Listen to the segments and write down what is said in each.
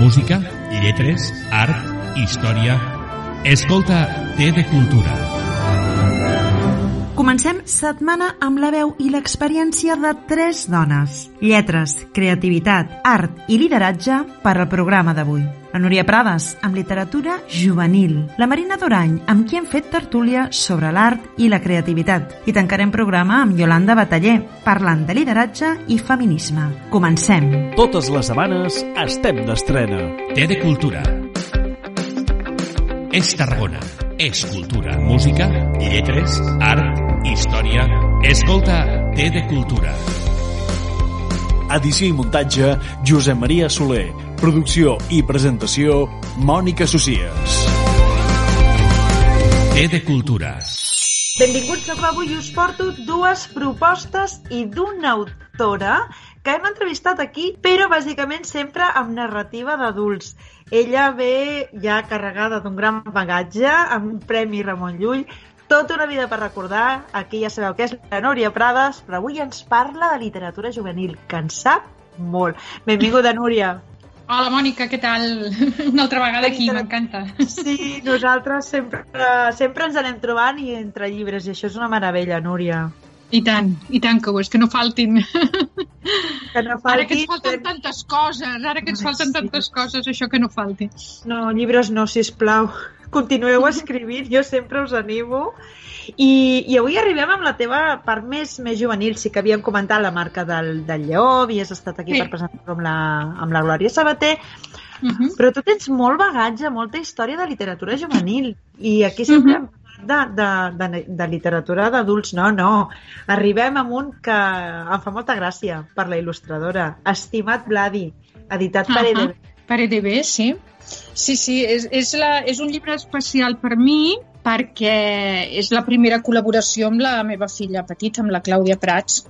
música, lletres, art, història... Escolta T de Cultura. Comencem setmana amb la veu i l'experiència de tres dones. Lletres, creativitat, art i lideratge per al programa d'avui. La Núria Prades, amb literatura juvenil. La Marina Durany, amb qui hem fet tertúlia sobre l'art i la creativitat. I tancarem programa amb Yolanda Bataller, parlant de lideratge i feminisme. Comencem. Totes les setmanes estem d'estrena. T de Cultura. És Tarragona. És cultura, música, lletres, art, història... Escolta T de Cultura. Edició i muntatge, Josep Maria Soler. Producció i presentació, Mònica Socies. T de Cultura. Benvinguts, sóc avui i us porto dues propostes i d'una autora que hem entrevistat aquí, però bàsicament sempre amb narrativa d'adults. Ella ve ja carregada d'un gran bagatge, amb un Premi Ramon Llull, tota una vida per recordar, aquí ja sabeu que és la Núria Prades, però avui ens parla de literatura juvenil, que en sap molt. Benvinguda, Núria. Hola, Mònica, què tal? Una altra vegada aquí, m'encanta. Sí, nosaltres sempre, sempre ens anem trobant i entre llibres, i això és una meravella, Núria. I tant, i tant que ho és, que no faltin. Que no Ara que ens falten tantes coses, ara que ens falten tantes coses, això que no falti. No, llibres no, si plau. Continueu escrivint, jo sempre us animo. I, I avui arribem amb la teva part més, més juvenil. Sí que havíem comentat la marca del, del Lleó, havies estat aquí Sí. per presentar amb la, amb la Glòria Sabater, Uh -huh. però tu tens molt bagatge, molta història de literatura juvenil. I aquí sempre hem parlat de, de, de, de literatura d'adults. No, no. Arribem amb un que em fa molta gràcia per la il·lustradora. Estimat Vladi, editat per Ahà. EDB. Per EDB, sí. Sí, sí, és, és, la, és un llibre especial per mi perquè és la primera col·laboració amb la meva filla petita, amb la Clàudia Prats,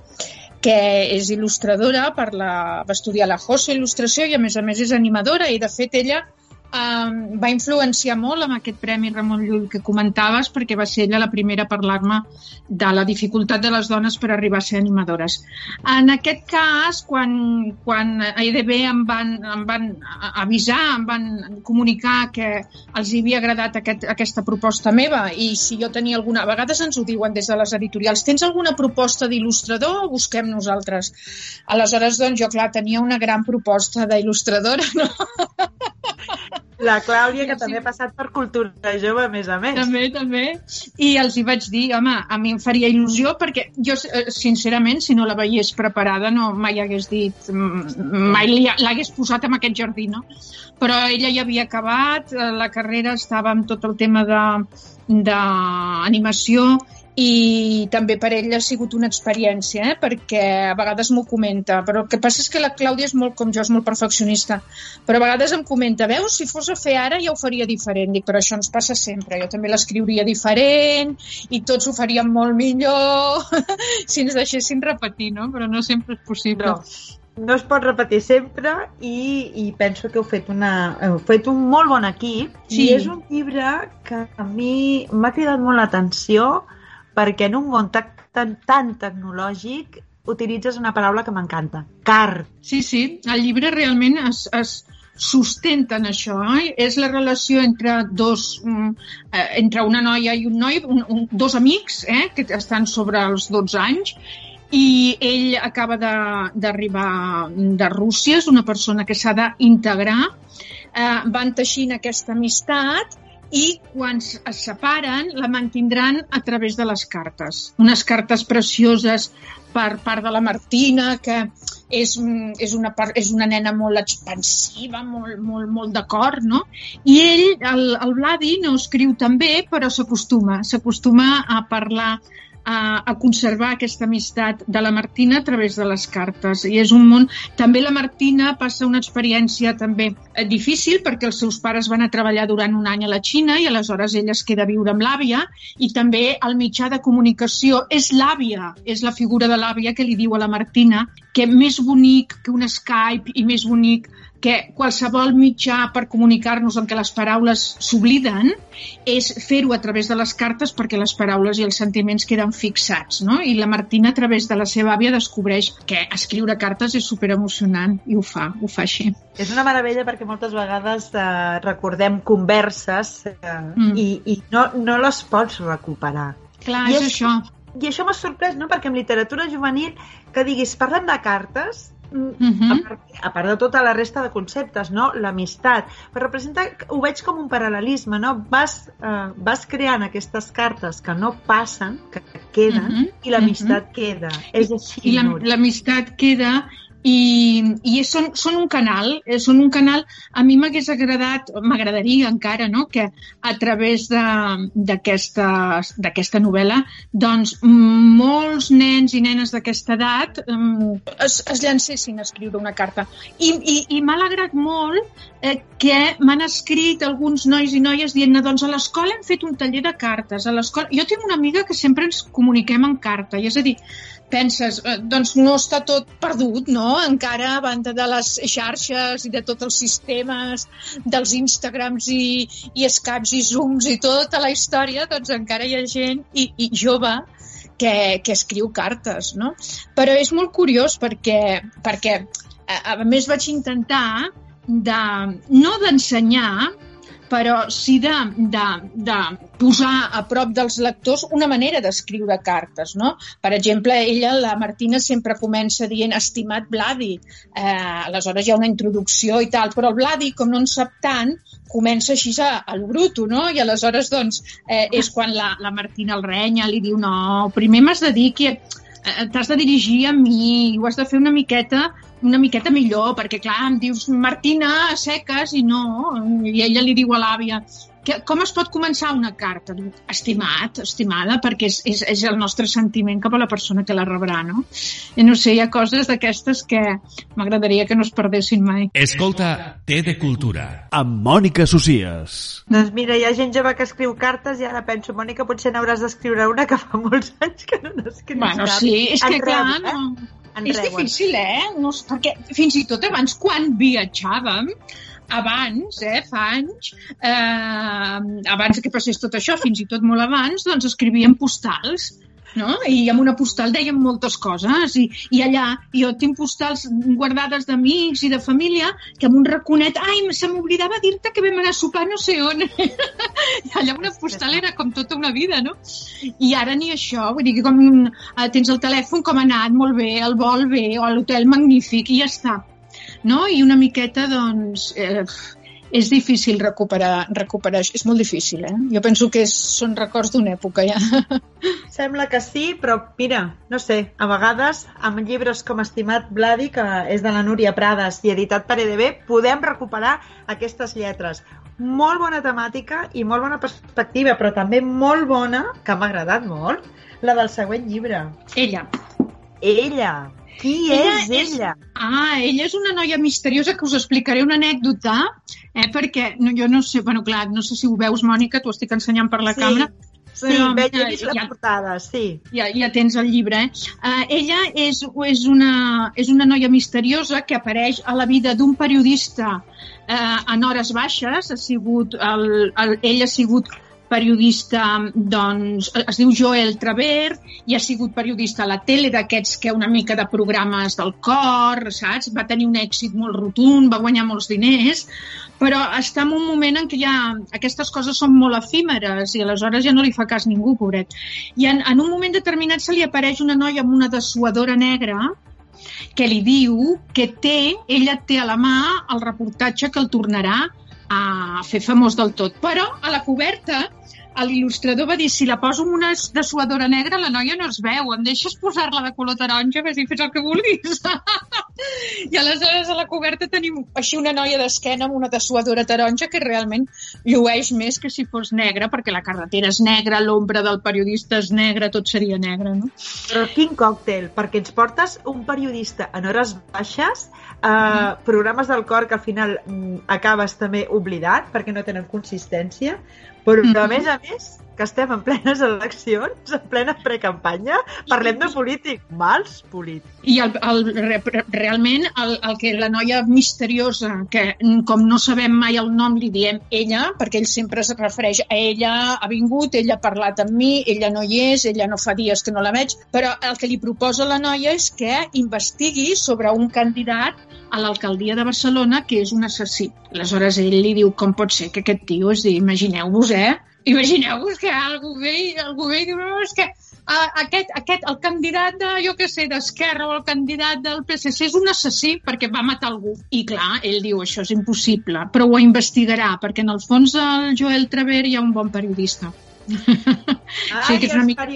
que és il·lustradora, per la, va estudiar la JOSO Il·lustració i a més a més és animadora i de fet ella um, va influenciar molt amb aquest Premi Ramon Llull que comentaves perquè va ser ella la primera a parlar-me de la dificultat de les dones per arribar a ser animadores. En aquest cas, quan, quan a EDB em van, em van avisar, em van comunicar que els havia agradat aquest, aquesta proposta meva i si jo tenia alguna... A vegades ens ho diuen des de les editorials. Tens alguna proposta d'il·lustrador? Busquem nosaltres. Aleshores, doncs, jo, clar, tenia una gran proposta d'il·lustradora, no? La Clàudia, que Sí. també ha passat per cultura jove, a més a més. També, també. I els hi vaig dir, home, a mi em faria il·lusió perquè jo, eh, sincerament, si no la veiés preparada, no mai hagués dit, mm, mai l'hagués posat en aquest jardí, no? Però ella ja havia acabat, eh, la carrera estava amb tot el tema de d'animació i també per ella ha sigut una experiència, eh? perquè a vegades m'ho comenta, però el que passa és que la Clàudia és molt com jo, és molt perfeccionista, però a vegades em comenta, veus, si fos a fer ara ja ho faria diferent, dic, però això ens passa sempre, jo també l'escriuria diferent i tots ho faríem molt millor si ens deixessin repetir, no? Però no sempre és possible. No, no es pot repetir sempre i, i penso que heu fet, una, heu fet un molt bon equip Sí. i és un llibre que a mi m'ha cridat molt l'atenció perquè en un món tan, tan, tecnològic utilitzes una paraula que m'encanta, car. Sí, sí, el llibre realment es, es sustenta en això, eh? és la relació entre dos, mm, eh, entre una noia i un noi, un, un, dos amics eh? que estan sobre els 12 anys i ell acaba d'arribar de, de Rússia, és una persona que s'ha d'integrar, eh, van teixint aquesta amistat i quan es separen la mantindran a través de les cartes. Unes cartes precioses per part de la Martina, que és, és, una, és una nena molt expansiva, molt, molt, molt d'acord, no? I ell, el, el Vladi, no escriu tan bé, però s'acostuma, s'acostuma a parlar a, a conservar aquesta amistat de la Martina a través de les cartes. I és un món... També la Martina passa una experiència també eh, difícil perquè els seus pares van a treballar durant un any a la Xina i aleshores ella es queda a viure amb l'àvia i també el mitjà de comunicació és l'àvia, és la figura de l'àvia que li diu a la Martina que més bonic que un Skype i més bonic que qualsevol mitjà per comunicar-nos en què les paraules s'obliden és fer-ho a través de les cartes perquè les paraules i els sentiments queden fixats, no? I la Martina, a través de la seva àvia, descobreix que escriure cartes és superemocionant i ho fa, ho fa així. És una meravella perquè moltes vegades eh, recordem converses eh, mm. i, i no, no les pots recuperar. Clar, I és, és això. I això m'ha sorprès, no?, perquè en literatura juvenil que diguis, parlem de cartes, Uh. -huh. a, part, a part de tota la resta de conceptes, no? l'amistat, però representa, ho veig com un paral·lelisme, no? vas, uh, vas creant aquestes cartes que no passen, que queden, uh -huh. i l'amistat uh -huh. queda. És així, I l'amistat queda i, i són, són un canal, eh, són un canal, a mi m'hagués agradat, m'agradaria encara, no?, que a través d'aquesta novel·la, doncs molts nens i nenes d'aquesta edat es, es llancessin a escriure una carta. I, i, i m'ha alegrat molt eh, que m'han escrit alguns nois i noies dient doncs a l'escola hem fet un taller de cartes. A l'escola... Jo tinc una amiga que sempre ens comuniquem en carta, i és a dir, penses, eh, doncs no està tot perdut, no? Encara a banda de les xarxes i de tots els sistemes, dels Instagrams i, i Skypes i Zooms i tota la història, doncs encara hi ha gent i, i jove que, que escriu cartes, no? Però és molt curiós perquè, perquè a, a més vaig intentar de, no d'ensenyar, però sí de, de, de posar a prop dels lectors una manera d'escriure cartes, no? Per exemple, ella, la Martina, sempre comença dient estimat Vladi, eh, aleshores hi ha una introducció i tal, però el Vladi, com no en sap tant, comença així a, a lo bruto, no? I aleshores, doncs, eh, és quan la, la Martina el renya, li diu, no, primer m'has de dir que eh, t'has de dirigir a mi, ho has de fer una miqueta una miqueta millor, perquè clar, em dius Martina, a seques, i no, i ella li diu a l'àvia que, com es pot començar una carta? Estimat, estimada, perquè és, és, és el nostre sentiment cap a la persona que la rebrà, no? I no sé, hi ha coses d'aquestes que m'agradaria que no es perdessin mai. Escolta, té de cultura. Amb Mònica Socies. Doncs mira, hi ha gent jove que escriu cartes i ara penso, Mònica, potser n'hauràs d'escriure una que fa molts anys que no n'escrius Bueno, cap. sí, és que clar, eh? no, En és reuen. difícil, eh? No, perquè fins i tot abans, quan viatjàvem, abans, eh, fa anys, eh, abans que passés tot això, fins i tot molt abans, doncs escrivíem postals, no? I amb una postal dèiem moltes coses i, i allà jo tinc postals guardades d'amics i de família que amb un raconet, ai, se m'oblidava dir-te que vam anar a sopar no sé on. I allà una postal era com tota una vida, no? I ara ni això, vull dir que com eh, tens el telèfon com ha anat, molt bé, el vol bé, o l'hotel magnífic, i ja està. No? I una miqueta, doncs, eh, és difícil recuperar, recuperar això. És molt difícil, eh? Jo penso que és, són records d'una època, ja. Sembla que sí, però mira, no sé, a vegades amb llibres com Estimat Vladi, que és de la Núria Prades i editat per EDB, podem recuperar aquestes lletres. Molt bona temàtica i molt bona perspectiva, però també molt bona, que m'ha agradat molt, la del següent llibre. Ella. Ella. Qui Ella és és- ella? Ah, ella és una noia misteriosa que us explicaré una anècdota, eh, perquè no, jo no sé, bueno, clar, no sé si ho veus, Mònica, t'ho estic ensenyant per la Sí, càmera, Sí, Però, veig, he eh, la ja- portada, sí. ja, ja tens el llibre, eh? Uh, ella és, és, una, és una noia misteriosa que apareix a la vida d'un periodista uh, en hores baixes. Ha sigut el, el, ell ha sigut periodista, doncs, es diu Joel Travert, i ha sigut periodista a la tele d'aquests que una mica de programes del cor, saps? Va tenir un èxit molt rotund, va guanyar molts diners, però està en un moment en què ja aquestes coses són molt efímeres i aleshores ja no li fa cas ningú, pobret. I en, en un moment determinat se li apareix una noia amb una dessuadora negra que li diu que té, ella té a la mà el reportatge que el tornarà a fer famós del tot. Però a la coberta l'il·lustrador va dir si la poso amb una dessuadora negra la noia no es veu, em deixes posar-la de color taronja, ves i fes el que vulguis. I aleshores a la coberta tenim així una noia d'esquena amb una dessuadora taronja que realment llueix més que si fos negra, perquè la carretera és negra, l'ombra del periodista és negra, tot seria negre, no? Però quin còctel, perquè ens portes un periodista en hores baixes, eh, programes del cor que al final mm, acabes també oblidat perquè no tenen consistència, Però, Mhm. a més a més, que estem en plenes eleccions, en plena precampanya, parlem de polític, mals polítics. I el, el, re, re- realment el, el que la noia misteriosa, que mm, com no sabem mai el nom, li diem ella, perquè ell sempre es refereix a ella, ha vingut, ella ha parlat amb mi, ella no hi és, ella no fa dies que no la veig, però el que li proposa la noia és que investigui sobre un candidat a l'alcaldia de Barcelona que és un assassí. Aleshores ell li diu com pot ser que aquest tio, és dir, imagineu-vos, eh? Imagineu-vos que algú ve, i- algú ve i diu, no, és que a- aquest, aquest, el candidat de, jo què sé, d'Esquerra o el candidat del PSC és un assassí perquè va matar algú. I clar, ell diu, això és impossible, però ho investigarà, perquè en el fons del Joel Traver hi ha un bon periodista. Ai, Sí, que és una mica-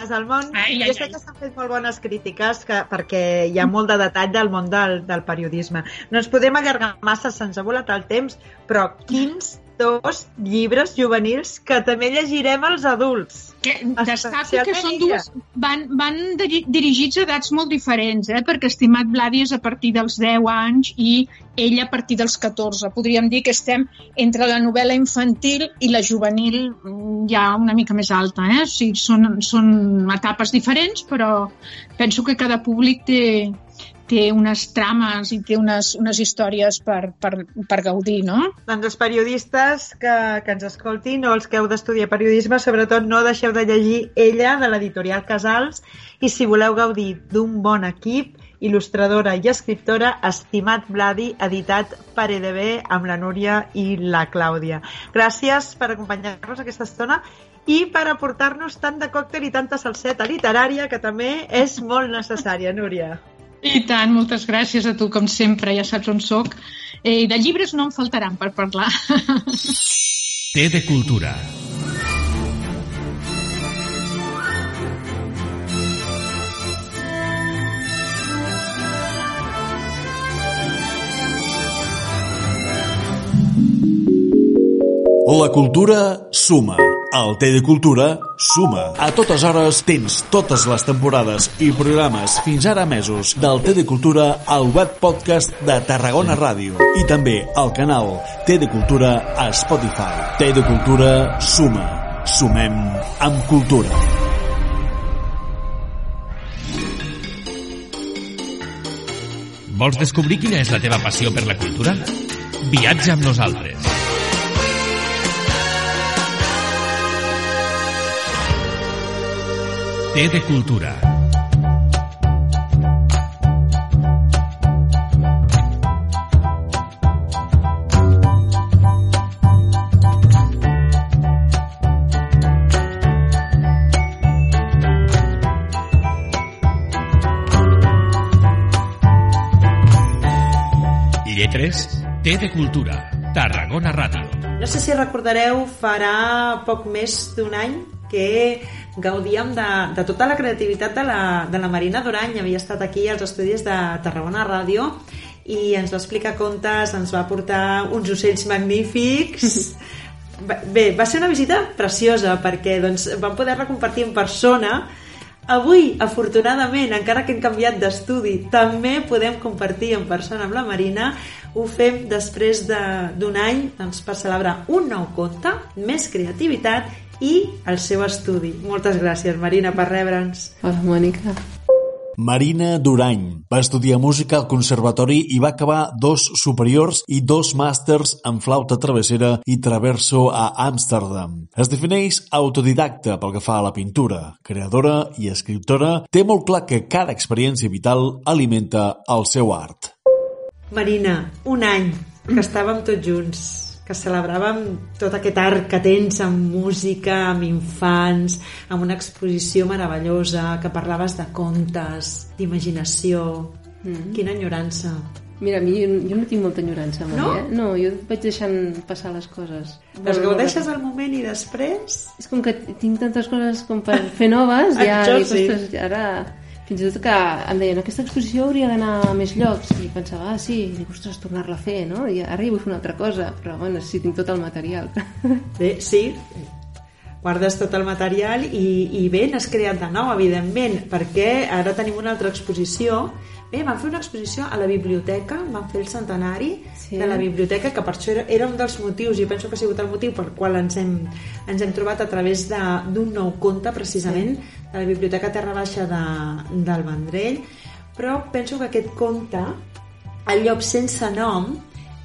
periodistes al món. Ai, ai, jo sé que s'han fet molt bones crítiques que, perquè hi ha molt de detall del món del, del periodisme. No ens podem allargar massa, se'ns ha volat el temps, però quins dos llibres juvenils que també llegirem els adults. Que destaco que són dues... Van, van diri- dirigits a edats molt diferents, eh? perquè Estimat Vladi és a partir dels 10 anys i ella a partir dels 14. Podríem dir que estem entre la novel·la infantil i la juvenil mm, ja una mica més alta. Eh? O sigui, són, són etapes diferents, però penso que cada públic té, té unes trames i té unes, unes històries per, per, per gaudir, no? Doncs els periodistes que, que ens escoltin o els que heu d'estudiar periodisme, sobretot no deixeu de llegir ella de l'editorial Casals i si voleu gaudir d'un bon equip, il·lustradora i escriptora, Estimat Vladi, editat per EDB amb la Núria i la Clàudia. Gràcies per acompanyar-nos aquesta estona i per aportar-nos tant de còctel i tanta salseta literària que també és molt necessària, Núria. I tant, moltes gràcies a tu, com sempre, ja saps on sóc. Eh, de llibres no em faltaran per parlar. Té de cultura. La cultura suma. El Té de Cultura suma. A totes hores tens totes les temporades i programes fins ara mesos del Té de Cultura al web podcast de Tarragona Ràdio i també al canal Té de Cultura a Spotify. Té de Cultura suma. Sumem amb cultura. Vols descobrir quina és la teva passió per la cultura? Viatja amb nosaltres. Té de cultura. Lletres, té de cultura. Tarragona Ràdio. No sé si recordareu, farà poc més d'un any que gaudíem de, de tota la creativitat de la, de la Marina Durany. Havia estat aquí als estudis de Tarragona Ràdio i ens va explicar contes, ens va portar uns ocells magnífics. Bé, va ser una visita preciosa perquè doncs, vam poder-la compartir en persona Avui, afortunadament, encara que hem canviat d'estudi, també podem compartir en persona amb la Marina. Ho fem després de- d'un any doncs, per celebrar un nou conte, més creativitat i el seu estudi. Moltes gràcies, Marina, per rebre'ns. Hola, Mònica. Marina Durany va estudiar música al conservatori i va acabar dos superiors i dos màsters en flauta travessera i traverso a Amsterdam. Es defineix autodidacta pel que fa a la pintura. Creadora i escriptora, té molt clar que cada experiència vital alimenta el seu art. Marina, un any que estàvem tots junts, que celebràvem tot aquest art que tens amb música, amb infants, amb una exposició meravellosa, que parlaves de contes, d'imaginació... Mm. Quina enyorança. Mira, a mi jo, jo no tinc molta enyorança mai, No? eh? No, jo vaig deixant passar les coses. Les gaudeixes al moment i després... És com que tinc tantes coses com per fer noves, ja Això dic, sí. ostres, ara... Fins i tot que em deien, aquesta exposició hauria d'anar a més llocs. I pensava, ah, sí, i dic, ostres, tornar-la a fer, no? I ara hi vull fer una altra cosa, però bueno, sí, tinc tot el material. Bé, sí, guardes tot el material i, i bé, n'has creat de nou, evidentment, perquè ara tenim una altra exposició Bé, van fer una exposició a la biblioteca, van fer el centenari sí. de la biblioteca, que per això era, era un dels motius, i penso que ha sigut el motiu pel qual ens hem, ens hem trobat a través d'un nou conte, precisament, sí. de la Biblioteca Terra Baixa de, del Vendrell, però penso que aquest conte, El llop sense nom,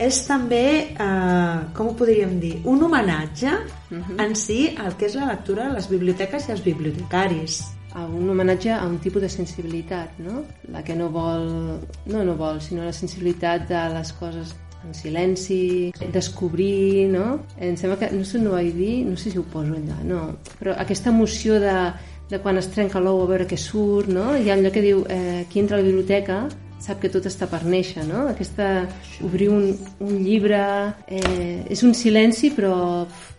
és també, eh, com ho podríem dir, un homenatge uh -huh. en si al que és la lectura de les biblioteques i els bibliotecaris un homenatge a un tipus de sensibilitat, no? La que no vol, no no vol, sinó la sensibilitat de les coses en silenci, descobrir, no? Em sembla que, no sé on ho vaig dir, no sé si ho poso allà, no, però aquesta emoció de, de quan es trenca l'ou a veure què surt, no? Hi ha allò que diu, eh, qui entra a la biblioteca sap que tot està per néixer, no? Aquesta, obrir un, un llibre... Eh, és un silenci, però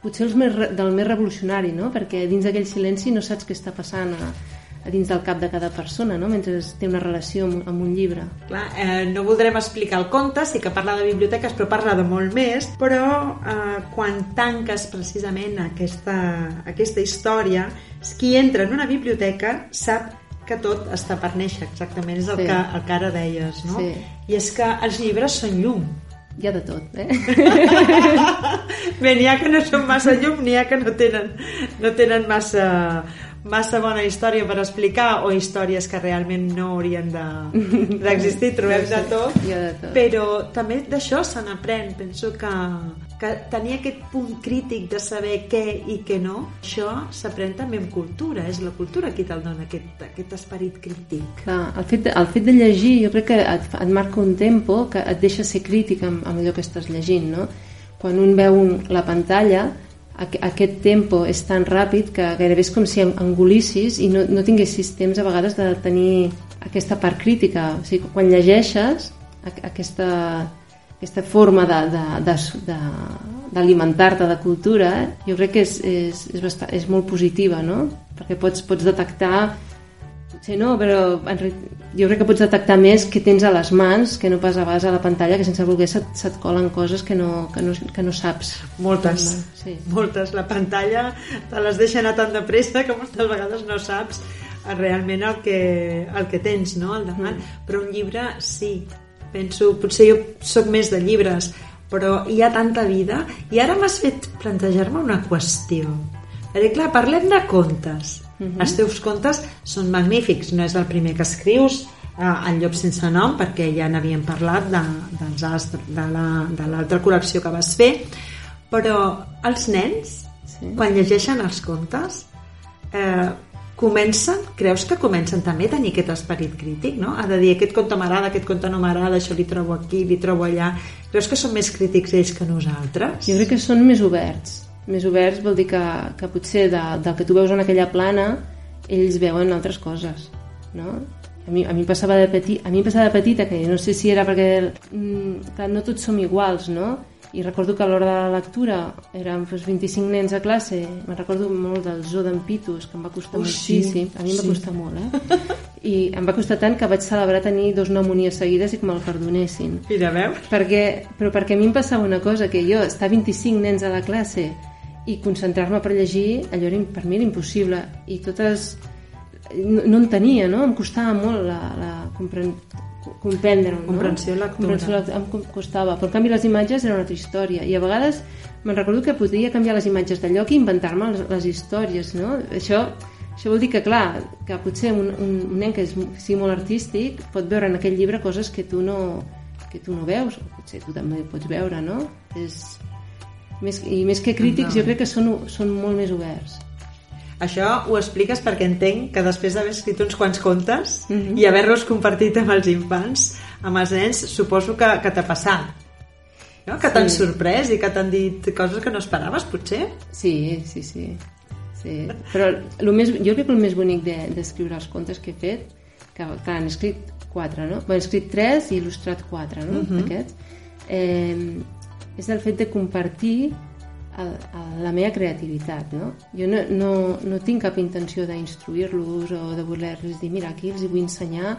potser el més, del més revolucionari, no? Perquè dins d'aquell silenci no saps què està passant a, a dins del cap de cada persona, no? mentre té una relació amb, amb un llibre. Clar, eh, no voldrem explicar el conte, sí que parla de biblioteques, però parla de molt més, però eh, quan tanques precisament aquesta, aquesta història, qui entra en una biblioteca sap que tot està per néixer, exactament, és el, sí. que, el que ara deies, no? Sí. I és que els llibres són llum. Hi ha de tot, eh? Bé, n'hi ha que no són massa llum, n'hi ha que no tenen, no tenen massa, massa bona història per explicar o històries que realment no haurien d'existir, de, trobem de tot, de tot, però també d'això se n'aprèn. Penso que, que tenir aquest punt crític de saber què i què no, això s'aprèn també amb cultura, és la cultura qui te'l dona, aquest, aquest esperit crític. Clar, el fet, el fet de llegir jo crec que et, et marca un tempo que et deixa ser crític amb, amb allò que estàs llegint, no? Quan un veu un, la pantalla, aquest tempo és tan ràpid que gairebé és com si engolissis i no, no tinguessis temps a vegades de tenir aquesta part crítica. O sigui, quan llegeixes aquesta, aquesta forma d'alimentar-te de, de, de, de cultura, jo crec que és, és, és, bastant, és molt positiva, no? Perquè pots, pots detectar Potser no, però jo crec que pots detectar més que tens a les mans que no pas a vegades a la pantalla, que sense voler se't, se't colen coses que no, que no, que no saps. Moltes, sí. moltes. La pantalla te les deixa anar tan de pressa que moltes vegades no saps realment el que, el que tens no, al davant. Mm. Però un llibre, sí. Penso, potser jo sóc més de llibres, però hi ha tanta vida. I ara m'has fet plantejar-me una qüestió. Perquè, clar, parlem de contes Uh -huh. Els teus contes són magnífics, no és el primer que escrius, eh, El llop sense nom, perquè ja n'havíem parlat de, dels astres, de l'altra la, col·lecció que vas fer, però els nens, sí. quan llegeixen els contes, eh, comencen, creus que comencen també a tenir aquest esperit crític, no? Ha de dir, aquest conte m'agrada, aquest conte no m'agrada, això li trobo aquí, li trobo allà. Creus que són més crítics ells que nosaltres? Jo crec que són més oberts més oberts vol dir que, que potser de, del que tu veus en aquella plana ells veuen altres coses no? A mi, a mi passava de petit, a mi passava de petita que no sé si era perquè mm, que no tots som iguals no? i recordo que a l'hora de la lectura érem doncs, 25 nens a classe me'n recordo molt del zoo d'en Pitus que em va costar oh, moltíssim sí, a mi em sí. va costar molt eh? i em va costar tant que vaig celebrar tenir dos pneumonies seguides i que me'l perdonessin Mira, veus? perquè, però perquè a mi em passava una cosa que jo estar 25 nens a la classe i concentrar-me per llegir allò era, per mi era impossible i totes no, no en tenia, no? em costava molt la, la compren... comprendre-ho no? comprensió lectura comprensió em costava, però en canvi les imatges eren una altra història i a vegades me'n recordo que podia canviar les imatges de lloc i inventar-me les, les històries no? això, això vol dir que clar que potser un, un, un nen que és sigui molt artístic pot veure en aquell llibre coses que tu no, que tu no veus o potser tu també pots veure no? és, més, I més que crítics, jo crec que són, són molt més oberts. Això ho expliques perquè entenc que després d'haver escrit uns quants contes uh -huh. i haver-los compartit amb els infants, amb els nens, suposo que, que t'ha passat. No? Que sí. t'han sorprès i que t'han dit coses que no esperaves, potser? Sí, sí, sí. sí. Però el més, jo crec que el més bonic d'escriure de, els contes que he fet, que han escrit quatre, no? He escrit tres i il·lustrat quatre, no? Uh -huh. Aquests. Eh, és el fet de compartir el, el, la meva creativitat. No? Jo no, no, no tinc cap intenció d'instruir-los o de voler-los dir mira, aquí els vull ensenyar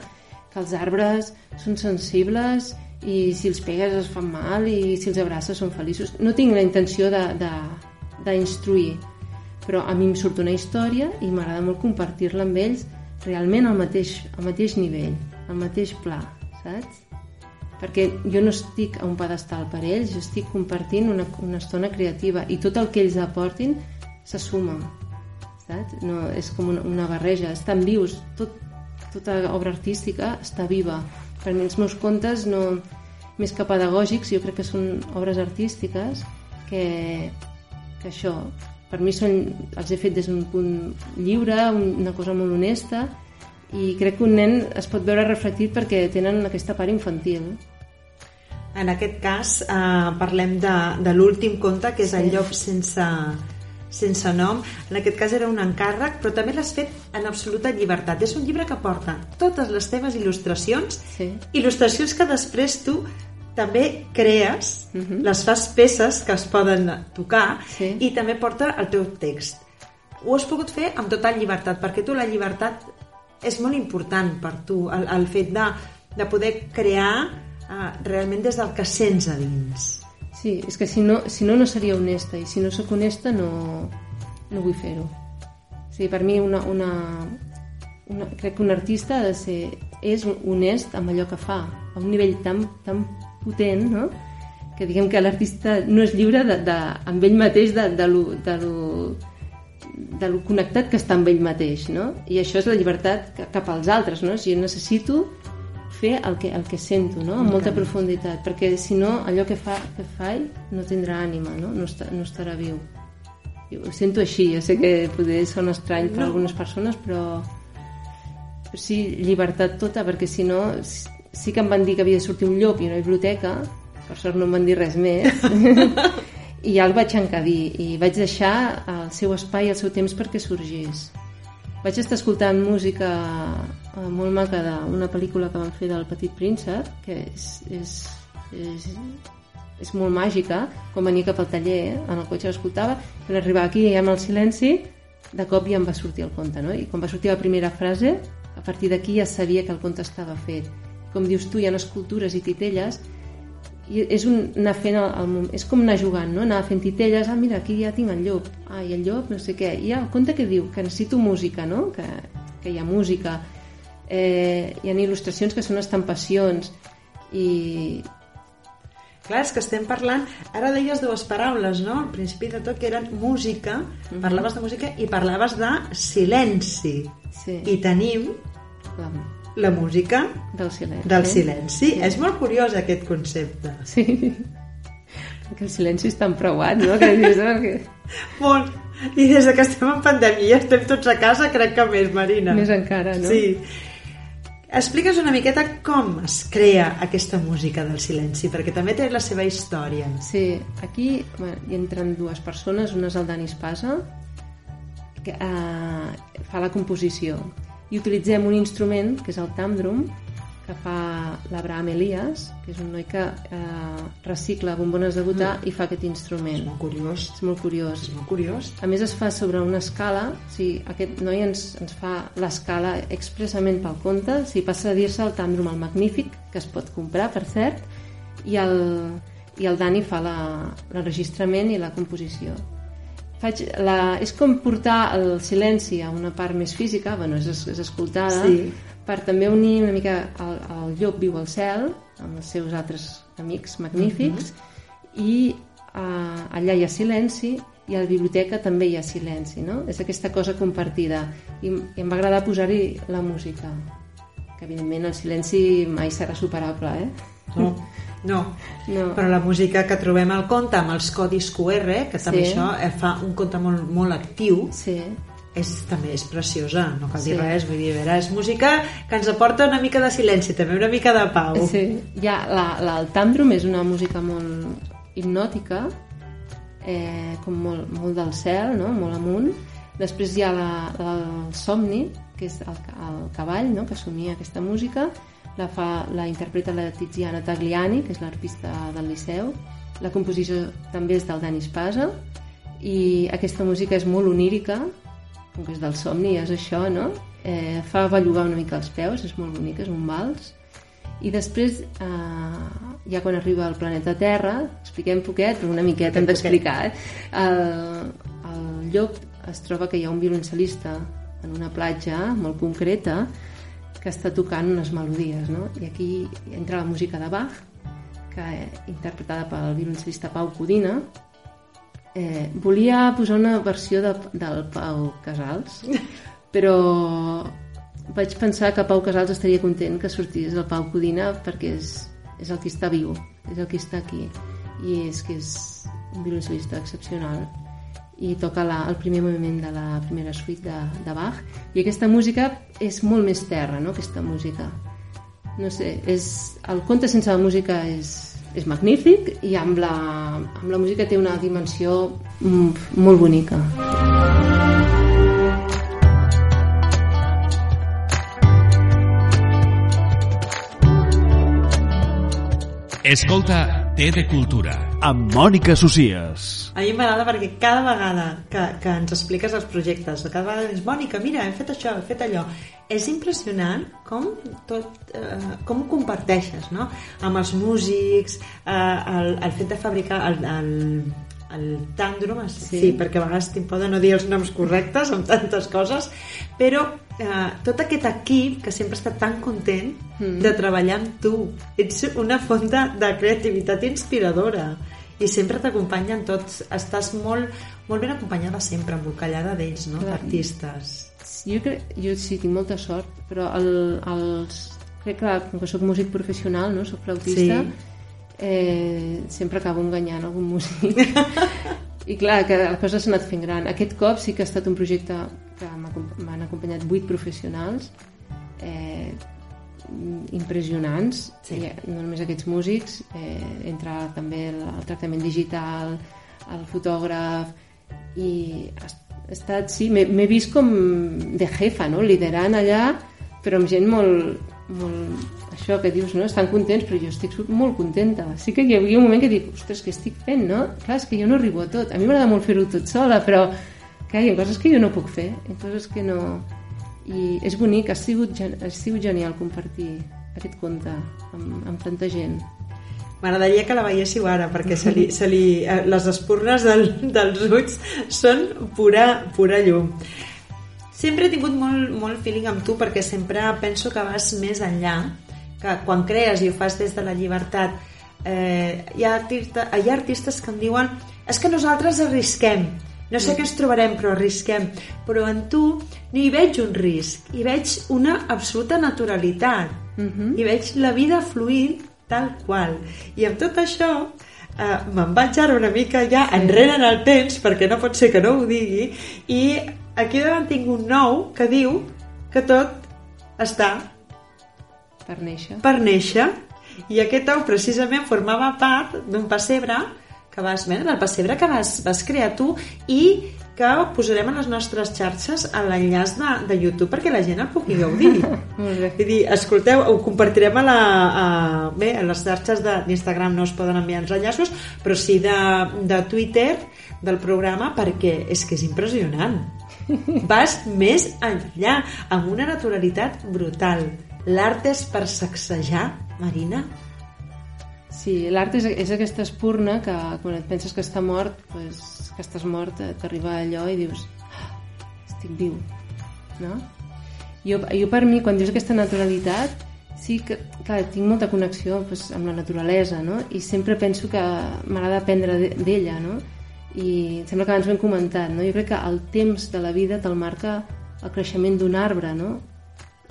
que els arbres són sensibles i si els pegues es fan mal i si els abraces són feliços. No tinc la intenció d'instruir, però a mi em surt una història i m'agrada molt compartir-la amb ells realment al mateix, al mateix nivell, al mateix pla, saps? Perquè jo no estic a un pedestal per ells, jo estic compartint una, una estona creativa i tot el que ells aportin se suma, saps? No, és com una, una barreja, estan vius, tot, tota obra artística està viva. Per mi els meus contes no, més que pedagògics, jo crec que són obres artístiques que, que això, per mi són, els he fet des d'un punt lliure, una cosa molt honesta, i crec que un nen es pot veure reflectit perquè tenen aquesta part infantil. En aquest cas eh, parlem de, de l'últim conte, que és sí. el llop sense, sense nom. En aquest cas era un encàrrec, però també l'has fet en absoluta llibertat. És un llibre que porta totes les teves il·lustracions, sí. il·lustracions que després tu també crees, uh -huh. les fas peces que es poden tocar Sí. i també porta el teu text. Ho has pogut fer amb total llibertat, perquè tu la llibertat és molt important per tu, el, el fet de, de poder crear uh, realment des del que sents a dins. Sí, és que si no, si no, no seria honesta, i si no sóc honesta no, no vull fer-ho. O sigui, per mi una, una, una, crec que un artista ha de ser, és honest amb allò que fa, a un nivell tan, tan potent, no? que diguem que l'artista no és lliure de, de, amb ell mateix de, de, lo, de, lo, de lo connectat que està amb ell mateix, no? I això és la llibertat ca- cap als altres, no? Si jo necessito fer el que, el que sento, no? Amb molta profunditat, perquè si no, allò que, fa, que faig no tindrà ànima, no? No, està, no estarà viu. Jo ho sento així, jo sé que poder sona estrany per No. algunes persones, però, però sí, llibertat tota, perquè si no, sí que em van dir que havia de sortir un llop i una biblioteca, per sort no em van dir res més, i ja el vaig encabir i vaig deixar el seu espai i el seu temps perquè sorgís. Vaig estar escoltant música eh, molt maca d'una pel·lícula que van fer del Petit Príncep, que és, és, és, és molt màgica, quan venia cap al taller, eh, en el cotxe l'escoltava, quan arribava aquí i amb el silenci, de cop ja em va sortir el conte, no? I quan va sortir la primera frase, a partir d'aquí ja sabia que el conte estava fet. Com dius tu, hi ha escultures i titelles, i és un, anar fent el, el, és com anar jugant, no? anar fent titelles, ah, mira, aquí ja tinc el llop, ah, i el llop, no sé què, i el conte que diu, que necessito música, no? que, que hi ha música, eh, hi ha il·lustracions que són estampacions, i Clar, és que estem parlant... Ara deies dues paraules, no? Al principi de tot, que eren música, parlaves de música i parlaves de silenci. sí, I tenim la música del silenci. del silenci. És molt curiós aquest concepte. Sí, perquè el silenci és tan preuat, no? Que dius, oh, que... Molt. I des que estem en pandèmia i estem tots a casa, crec que més, Marina. Més encara, no? Sí. Explica'ns una miqueta com es crea aquesta música del silenci, perquè també té la seva història. Sí, aquí bueno, hi entren dues persones, una és el Dani Espasa, que eh, fa la composició, i utilitzem un instrument, que és el tàmdrum, que fa l'Abraham Elias, que és un noi que eh, recicla bombones de butà i fa aquest És instrument. molt curiós. És molt curiós. És molt curiós. A més es fa sobre una escala, o sigui, aquest noi ens, ens fa l'escala expressament pel conte, o sigui, passa a dir-se el tàndrum el magnífic, que es pot comprar, per cert, i el, i el Dani fa la- l'enregistrament i la composició. Faig la, és com portar el silenci a una part més física, bueno, és, és escoltada, Sí. per també unir una mica el, el llop viu al cel, amb els seus altres amics magnífics, i uh, allà hi ha silenci i a la biblioteca també hi ha silenci, no? És aquesta cosa compartida. I, i em va agradar posar-hi la música, que evidentment el silenci mai serà superable, eh? No, no. No. Però la música que trobem al conte amb els codis QR, que també Sí. això eh, fa un conte molt, molt actiu, Sí, és, també és preciosa, no cal dir Sí. res, vull dir, a veure, és música que ens aporta una mica de silenci, també una mica de pau. Sí, ja, la, la, el tàndrum és una música molt hipnòtica, eh, com molt, molt del cel, no? molt amunt. Després hi ha la, la, el somni, que és el, el cavall, no? que somia aquesta música. La, fa, la interpreta la Tiziana Tagliani, que és l'arpista del Liceu. La composició també és del Dani Espasa. I aquesta música és molt onírica, com que és del somni, és això, no? Eh, fa bellugar una mica els peus, és molt bonic, és un vals. I després, eh, ja quan arriba al planeta Terra, expliquem poquet, però una miqueta hem d'explicar, eh? El, el llop es troba que hi ha un violoncel·lista en una platja molt concreta que està tocant unes melodies, no? I aquí entra la música de Bach, que interpretada pel violoncel·lista Pau Codina. Eh, volia posar una versió de, del Pau Casals, però vaig pensar que Pau Casals estaria content que sortís el Pau Codina perquè és, és el que està viu, és el que està aquí i és que és un violoncel·lista excepcional i toca la, el primer moviment de la primera suite de, de Bach i aquesta música és molt més terra, no? aquesta música no sé, és, el conte sense la música és, és magnífic i amb la, amb la música té una dimensió mm, molt bonica. Escolta Té de Cultura. Amb Mònica Socies. A mi m'agrada perquè cada vegada que, que ens expliques els projectes, cada vegada dius, Mònica, mira, hem fet això, hem fet allò. És impressionant com tot, eh, com ho comparteixes, no? Amb els músics, eh, el, el fet de fabricar el, el, el tàndrom, sí. sí, perquè a vegades de no dir els noms correctes amb tantes coses, però eh, tot aquest equip que sempre està tan content mm. de treballar amb tu. Ets una font de, de creativitat inspiradora i sempre t'acompanyen tots. Estàs molt, molt ben acompanyada sempre, embolcallada d'ells, no? d'artistes. Jo, crec, jo sí, tinc molta sort, però el, els, crec que com que soc músic professional, no? soc flautista, sí. eh, sempre acabo enganyant algun músic. I clar, que la cosa s'ha anat fent gran. Aquest cop sí que ha estat un projecte m'han acompanyat vuit professionals eh, impressionants sí. I, no només aquests músics eh, entra també el, el tractament digital el fotògraf i ha estat, sí, m'he vist com de jefa, no? liderant allà però amb gent molt, molt això que dius, no? Estan contents, però jo estic molt contenta. Sí que hi havia un moment que dic, ostres, què estic fent, no? Clar, és que jo no arribo a tot. A mi m'agrada molt fer-ho tot sola, però que hi ha coses que jo no puc fer, hi ha coses que no... I és bonic, ha sigut, ha sigut genial compartir aquest conte amb, amb tanta gent. M'agradaria que la veiéssiu ara, perquè se li, se li, eh, les espurnes del, dels ulls són pura, pura llum. Sempre he tingut molt, molt feeling amb tu perquè sempre penso que vas més enllà, que quan crees i ho fas des de la llibertat eh, hi, ha artista, hi ha artistes que em diuen és que nosaltres arrisquem no sé què ens trobarem, però arrisquem. Però en tu no hi veig un risc, hi veig una absoluta naturalitat. Uh mhm. -huh. I veig la vida fluir tal qual. I amb tot això eh, me'n vaig ara una mica ja enrere en el temps, perquè no pot ser que no ho digui, i aquí davant tinc un nou que diu que tot està per néixer. Per néixer. I aquest ou precisament formava part d'un pessebre que vas veure, del pessebre que vas, vas crear tu i que posarem a les nostres xarxes a l'enllaç de, de YouTube perquè la gent el pugui gaudir. Vull dir, escolteu, ho compartirem a, la, a, bé, a les xarxes d'Instagram no es poden enviar els enllaços, però sí de, de Twitter del programa perquè és que és impressionant. Vas més enllà, amb una naturalitat brutal. L'art és per sacsejar, Marina, Sí, l'art és, és aquesta espurna que quan et penses que està mort, pues, que estàs mort, t'arriba allò i dius ah, estic viu, no? Jo, jo per mi, quan dius aquesta naturalitat, sí que, clar, tinc molta connexió pues, amb la naturalesa, no? I sempre penso que m'agrada aprendre d'ella, no? I sembla que abans ho hem comentat, no? Jo crec que el temps de la vida te'l marca el creixement d'un arbre, no?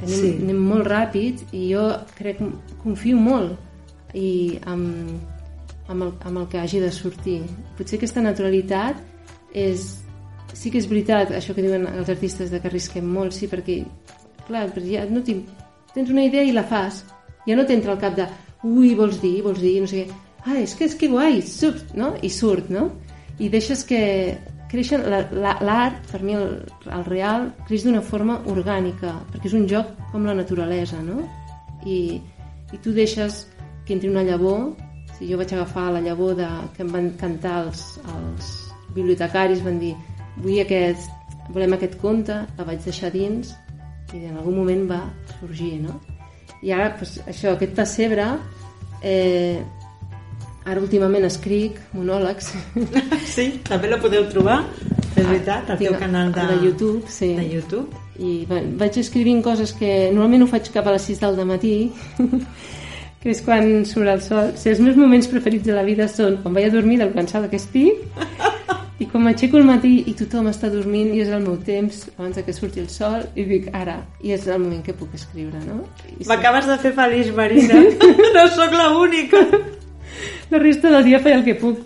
Anem, sí. anem molt ràpid i jo crec, confio molt i amb, amb, el, amb el que hagi de sortir. Potser aquesta naturalitat és... Sí que és veritat això que diuen els artistes de que arrisquem molt, sí, perquè, clar, ja no tinc, tens una idea i la fas. Ja no t'entra al cap de, ui, vols dir, vols dir, no sé què. Ah, és que és que guai, surt, no? I surt, no? I deixes que creixen... L'art, per mi, el, el real, creix d'una forma orgànica, perquè és un joc com la naturalesa, no? I, i tu deixes que entri una llavor, si jo vaig agafar la llavor de, que em van cantar els, els bibliotecaris, van dir vull aquest, volem aquest conte, la vaig deixar dins i en algun moment va sorgir, no? I ara, pues, això, aquest pessebre, eh, ara últimament escric monòlegs. Sí, també la podeu trobar. És veritat, el teu canal de, de YouTube, sí. de YouTube. I va- vaig escrivint coses que normalment ho faig cap a les 6 del matí, que és quan surt el sol. Sigui, els meus moments preferits de la vida són quan vaig a dormir del cansada que estic i quan m'aixeco al matí i tothom està dormint i és el meu temps abans de que surti el sol i dic ara, i és el moment que puc escriure, no? I sí, M'acabes de fer feliç, Marina. no sóc l'única. la resta del dia faig el que puc.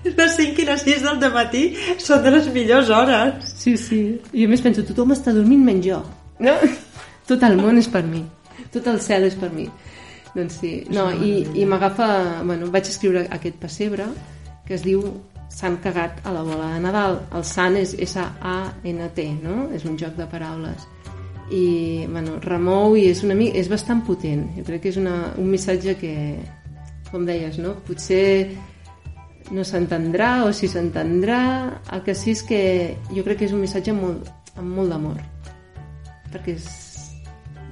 Les 5 i les 6 del matí són de les millors hores. Sí, sí. I a més penso, tothom està dormint menys jo. No? Tot el món és per mi. Tot el cel és per mi. Doncs sí. No, i, i m'agafa... Bueno, vaig escriure aquest pessebre que es diu S'han cagat a la bola de Nadal. El sant és S-A-N-T, no? És un joc de paraules. I, bueno, remou i és, una, mi- és bastant potent. Jo crec que és una, un missatge que, com deies, no? Potser no s'entendrà o si s'entendrà el que sí és que jo crec que és un missatge molt, amb molt d'amor perquè és,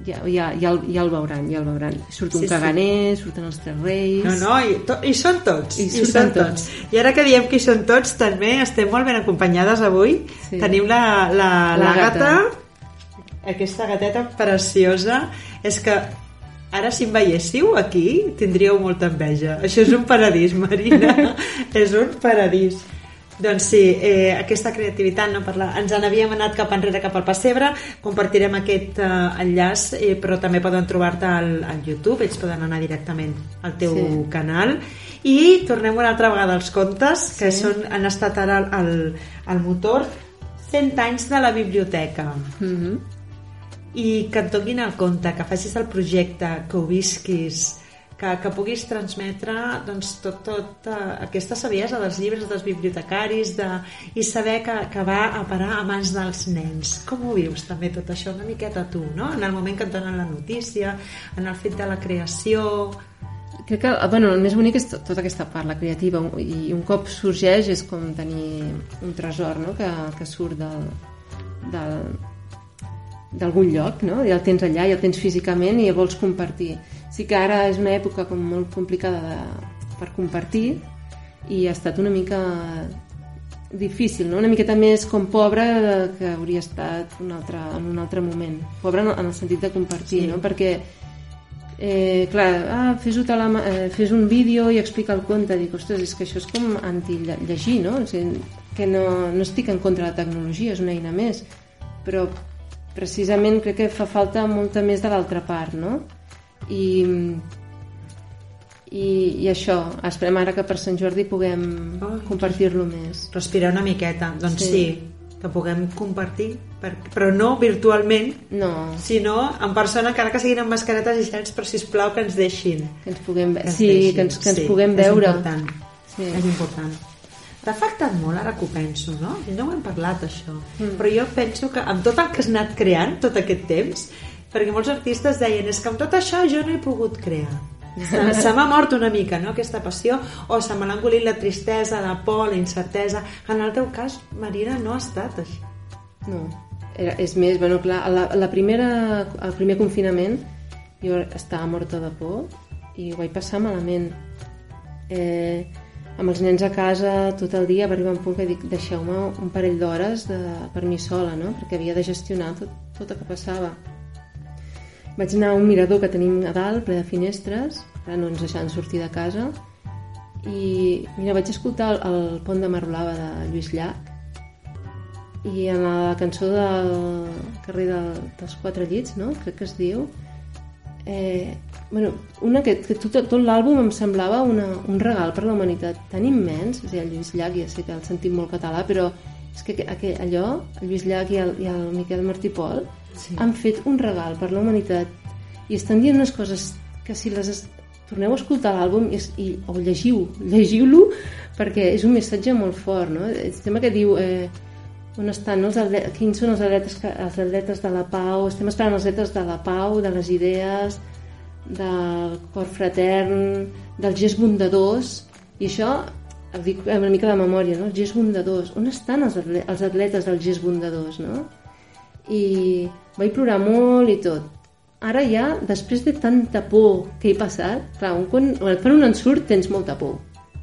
ja, ja, ja, el, ja el veuran ja el veuran. surt un Sí, sí. sí, caganer surten els tres reis No, no, i, to, i són tots. I I, són tots. I ara que diem que hi són tots, també estem molt ben acompanyades avui. Sí. Tenim la, la, la, L'Àgata. gata, aquesta gateta preciosa. És que ara si em veiéssiu aquí tindríeu molta enveja. Això és un paradís, Marina. és un paradís. Doncs sí, eh, aquesta creativitat, no parla... ens n'havíem anat cap enrere, cap al pessebre, compartirem aquest eh, enllaç, eh, però també poden trobar-te al, al YouTube, ells poden anar directament al teu Sí. canal. I tornem una altra vegada als contes, que Sí. són, han estat ara el, el motor 100 anys de la biblioteca mm -hmm. i que et donin el compte, que facis el projecte, que ho visquis, que, que puguis transmetre doncs, tot, tot uh, aquesta saviesa dels llibres dels bibliotecaris de, i saber que, que va a parar a mans dels nens. Com ho vius també tot això una miqueta tu, no? En el moment que et donen la notícia, en el fet de la creació... crec que bueno, el més bonic és tot, tota aquesta part, la creativa i un cop sorgeix és com tenir un tresor no? que, que surt del, del, d'algun lloc, no? I el tens allà, i el tens físicament i el vols compartir. Sí que ara és una època com molt complicada de, per compartir i ha estat una mica difícil, no? una miqueta més com pobre que hauria estat un altre, en un altre moment. Pobre en el sentit de compartir, Sí. no? perquè eh, clar, ah, fes, la, eh, fes un vídeo i explica el conte dic, ostres, és que això és com anti-llegir no? O sigui, que no, no estic en contra de la tecnologia, és una eina més però precisament crec que fa falta molta més de l'altra part no? I, i, i això esperem ara que per Sant Jordi puguem Ai, compartir-lo més Respirar una miqueta. Doncs sí, Sí. que puguem compartir, per, però no virtualment, no, sinó en persona, encara que siguin amb mascaretes i xats, però sisplau que ens deixin. que ens puguem, Que ens sí, deixin. que ens, que ens Sí, puguem és veure important. Sí. És important. T'ha afectat molt ara que ho penso, no? No ho hem parlat, això. Mm. Però jo penso que amb tot el que has anat creant tot aquest temps, perquè molts artistes deien és que amb tot això jo no he pogut crear. Se, m'ha mort una mica, no?, aquesta passió, o se me l'ha engolit la tristesa, la por, la incertesa. En el teu cas, Marina, no ha estat així. No, era, és més, bueno, clar, la, la primera, el primer confinament jo estava morta de por i ho vaig passar malament. Eh, amb els nens a casa tot el dia va arribar un punt que dic deixeu-me un parell d'hores de, per mi sola, no? perquè havia de gestionar tot, tot el que passava. Vaig anar a un mirador que tenim a dalt, ple de finestres, ara no ens deixaven sortir de casa, i mira, vaig escoltar el, el pont de Marblava de Lluís Llach, i en la cançó del carrer del, dels Quatre Llits, no? crec que es diu, eh, bueno, una que, que tot, tot l'àlbum em semblava una, un regal per la humanitat tan immens, o sigui, el Lluís Llach ja sé que el sentim molt català, però és que, que allò, el Lluís Llach i el, i el Miquel Martí Pol Sí. han fet un regal per la humanitat i estan dient unes coses que si les es... torneu a escoltar l'àlbum i, i, o llegiu, llegiu-lo perquè és un missatge molt fort no? el tema que diu eh, on estan els atletes, quins són els atletes, que- els atletes de la pau estem esperant els atletes de la pau de les idees del cor fratern dels gest bondadors i això ho dic una mica de memòria no? els gest bondadors, on estan els atletes dels gest bondadors no? I vaig plorar molt i tot. Ara ja, després de tanta por que he passat, clar, un, quan, quan et fan un ensurt tens molta por.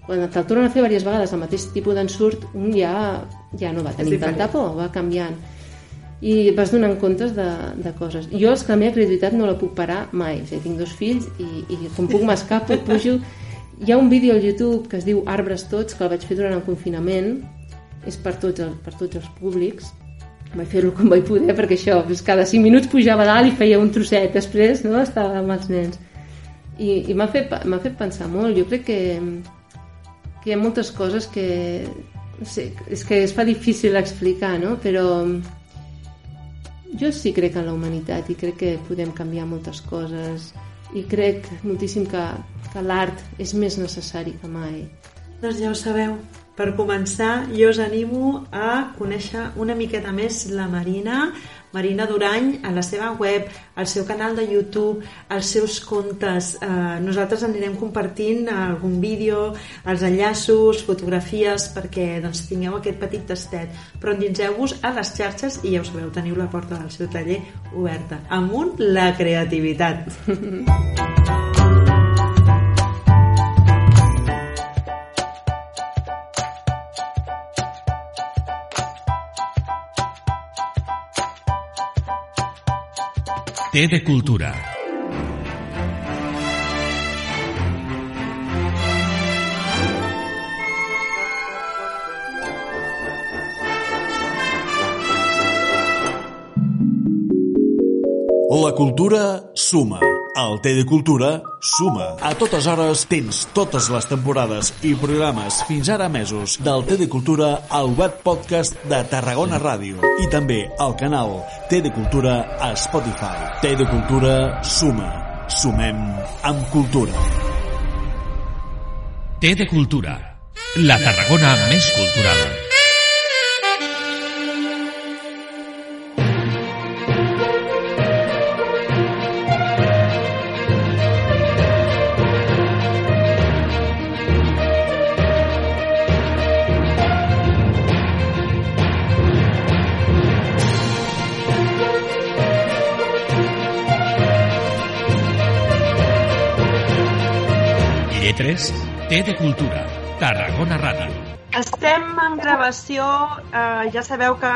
quan te'l tornen a fer diverses vegades el mateix tipus d'ensurt, un ja, ja no va tenir tanta por, va canviant i vas donant comptes de, de coses. Jo és que la meva creativitat no la puc parar mai. O sigui, tinc dos fills i, i com puc m'escapo, pujo... Hi ha un vídeo al YouTube que es diu Arbres Tots, que el vaig fer durant el confinament. És per tots, els, per tots els públics. Vaig fer-ho com vaig poder, perquè això, doncs cada 5 minuts pujava dalt i feia un trosset. Després no, estava amb els nens. I, i m'ha fet, fet pensar molt. Jo crec que, que hi ha moltes coses que... No sé, és que es fa difícil explicar, no? Però jo sí crec en la humanitat i crec que podem canviar moltes coses i crec moltíssim que, que l'art és més necessari que mai. Doncs ja ho sabeu, per començar, jo us animo a conèixer una miqueta més la Marina, Marina Durany, a la seva web, al seu canal de YouTube, als seus contes. Eh, nosaltres anirem compartint algun vídeo, els enllaços, fotografies, perquè doncs, tingueu aquest petit tastet. Però endinseu-vos a les xarxes i ja ho sabeu, teniu la porta del seu taller oberta. Amunt la creativitat. De cultura. La cultura suma. El Té de Cultura suma. A totes hores tens totes les temporades i programes fins ara mesos del Té de Cultura al web podcast de Tarragona Ràdio i també al canal Té de Cultura a Spotify. Té de Cultura suma. Sumem amb cultura. Té de Cultura. La Tarragona més cultural. Lletres, Té de Cultura, Tarragona Ràdio. Estem en gravació, eh, ja sabeu que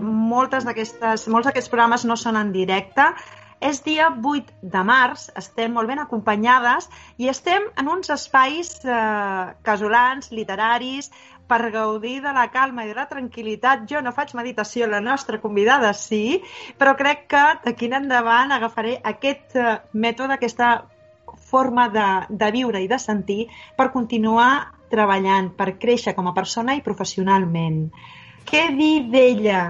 moltes molts d'aquests programes no són en directe. És dia 8 de març, estem molt ben acompanyades i estem en uns espais eh, casolans, literaris, per gaudir de la calma i de la tranquil·litat. Jo no faig meditació, la nostra convidada sí, però crec que d'aquí en endavant agafaré aquest eh, mètode, aquesta forma de, de viure i de sentir per continuar treballant, per créixer com a persona i professionalment. Què dir d'ella?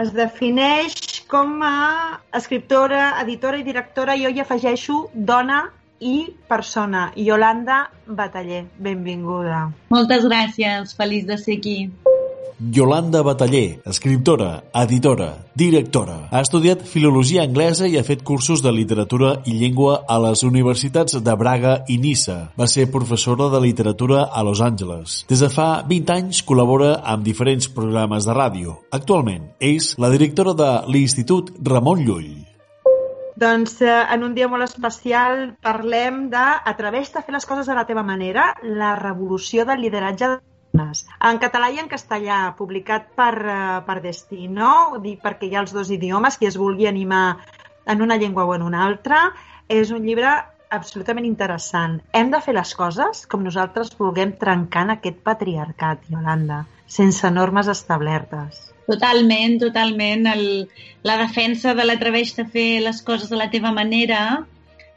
Es defineix com a escriptora, editora i directora, jo hi afegeixo dona i persona. Yolanda Bataller, benvinguda. Moltes gràcies, feliç de ser aquí. Yolanda Bataller, escriptora, editora, directora. Ha estudiat filologia anglesa i ha fet cursos de literatura i llengua a les universitats de Braga i Nissa. Va ser professora de literatura a Los Angeles. Des de fa 20 anys col·labora amb diferents programes de ràdio. Actualment és la directora de l'Institut Ramon Llull. Doncs eh, en un dia molt especial parlem de A través de fer les coses de la teva manera, la revolució del lideratge en català i en castellà, publicat per, uh, per Destino, dic perquè hi ha els dos idiomes, qui es vulgui animar en una llengua o en una altra. És un llibre absolutament interessant. Hem de fer les coses com nosaltres vulguem trencant aquest patriarcat, Yolanda, sense normes establertes. Totalment, totalment. El, la defensa de l'atreveix de fer les coses de la teva manera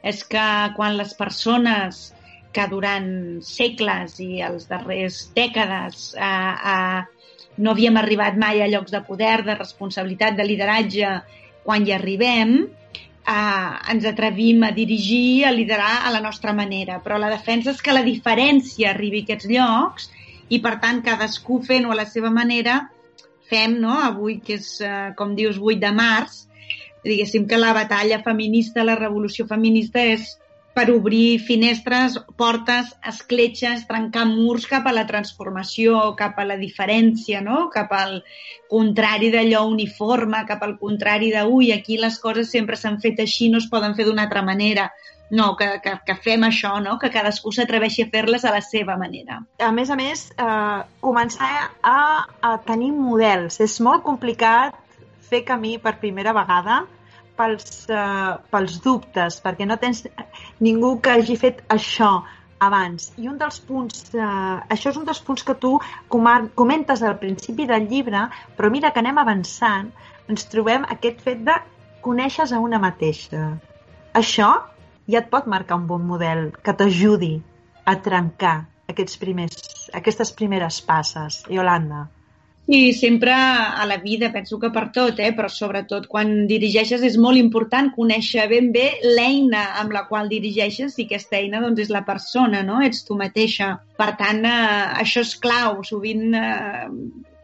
és que quan les persones que durant segles i els darrers dècades eh, eh, no havíem arribat mai a llocs de poder, de responsabilitat, de lideratge, quan hi arribem, eh, ens atrevim a dirigir, a liderar a la nostra manera. Però la defensa és que la diferència arribi a aquests llocs i, per tant, cadascú fent-ho a la seva manera, fem, no? avui, que és, eh, com dius, 8 de març, diguéssim que la batalla feminista, la revolució feminista és per obrir finestres, portes, escletxes, trencar murs cap a la transformació, cap a la diferència, no? cap al contrari d'allò uniforme, cap al contrari de ui, aquí les coses sempre s'han fet així, no es poden fer d'una altra manera. No, que, que, que fem això, no? que cadascú s'atreveixi a fer-les a la seva manera. A més a més, eh, començar a, a tenir models. És molt complicat fer camí per primera vegada pels, uh, pels dubtes, perquè no tens ningú que hagi fet això abans. I un dels punts, uh, això és un dels punts que tu comentes al principi del llibre, però mira que anem avançant, ens trobem aquest fet de conèixer a una mateixa. Això ja et pot marcar un bon model que t'ajudi a trencar aquests primers, aquestes primeres passes. Yolanda. Sí, sempre a la vida, penso que per tot, eh? però sobretot quan dirigeixes és molt important conèixer ben bé l'eina amb la qual dirigeixes i aquesta eina doncs, és la persona, no? ets tu mateixa. Per tant, eh, això és clau. Sovint eh,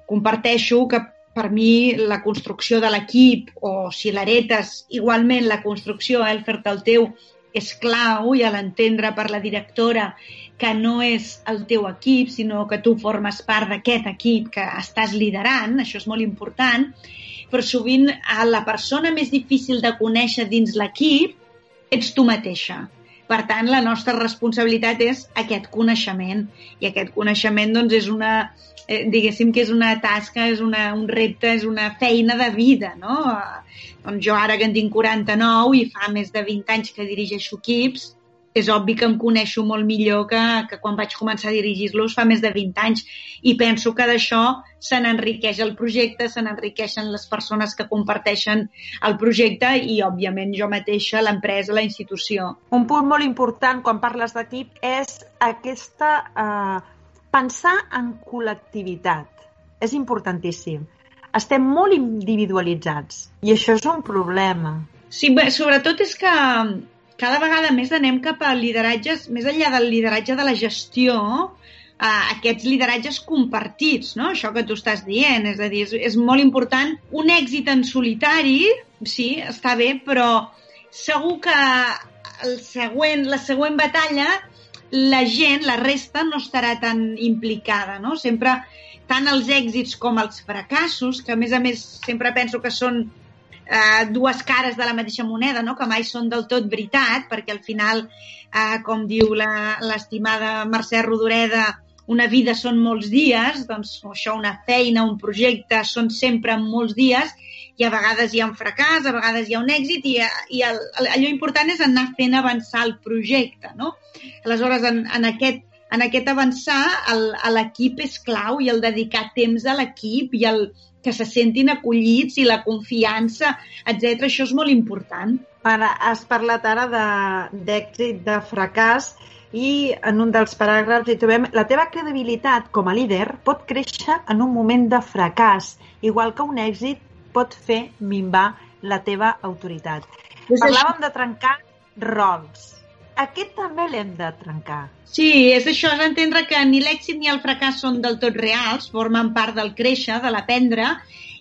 comparteixo que per mi la construcció de l'equip o si l'heretes igualment la construcció, eh, el fer-te el teu, és clau i a l'entendre per la directora que no és el teu equip, sinó que tu formes part d'aquest equip que estàs liderant, això és molt important, però sovint a la persona més difícil de conèixer dins l'equip ets tu mateixa. Per tant, la nostra responsabilitat és aquest coneixement. I aquest coneixement doncs, és una, eh, diguéssim que és una tasca, és una, un repte, és una feina de vida. No? Eh, doncs jo ara que en tinc 49 i fa més de 20 anys que dirigeixo equips, és obvi que em coneixo molt millor que, que quan vaig començar a dirigir-los fa més de 20 anys i penso que d'això se n'enriqueix el projecte, se n'enriqueixen les persones que comparteixen el projecte i, òbviament, jo mateixa, l'empresa, la institució. Un punt molt important quan parles d'equip és aquesta... Eh, pensar en col·lectivitat. És importantíssim. Estem molt individualitzats i això és un problema. Sí, bé, sobretot és que cada vegada més anem cap a lideratges, més enllà del lideratge de la gestió, a aquests lideratges compartits, no? Això que tu estàs dient, és a dir, és, és molt important. Un èxit en solitari, sí, està bé, però segur que el següent, la següent batalla la gent, la resta, no estarà tan implicada, no? Sempre tant els èxits com els fracassos, que a més a més sempre penso que són eh, dues cares de la mateixa moneda, no? que mai són del tot veritat, perquè al final, eh, com diu l'estimada Mercè Rodoreda, una vida són molts dies, doncs això, una feina, un projecte, són sempre molts dies, i a vegades hi ha un fracàs, a vegades hi ha un èxit, i, i el, allò important és anar fent avançar el projecte. No? Aleshores, en, en aquest en aquest avançar l'equip és clau i el dedicar temps a l'equip i el, que se sentin acollits i la confiança, etc. Això és molt important. Ara, has parlat ara d'èxit, de, de fracàs, i en un dels paràgrafs hi trobem la teva credibilitat com a líder pot créixer en un moment de fracàs, igual que un èxit pot fer minvar la teva autoritat. Parlàvem de trencar rols aquest també l'hem de trencar. Sí, és això, és entendre que ni l'èxit ni el fracàs són del tot reals, formen part del créixer, de l'aprendre,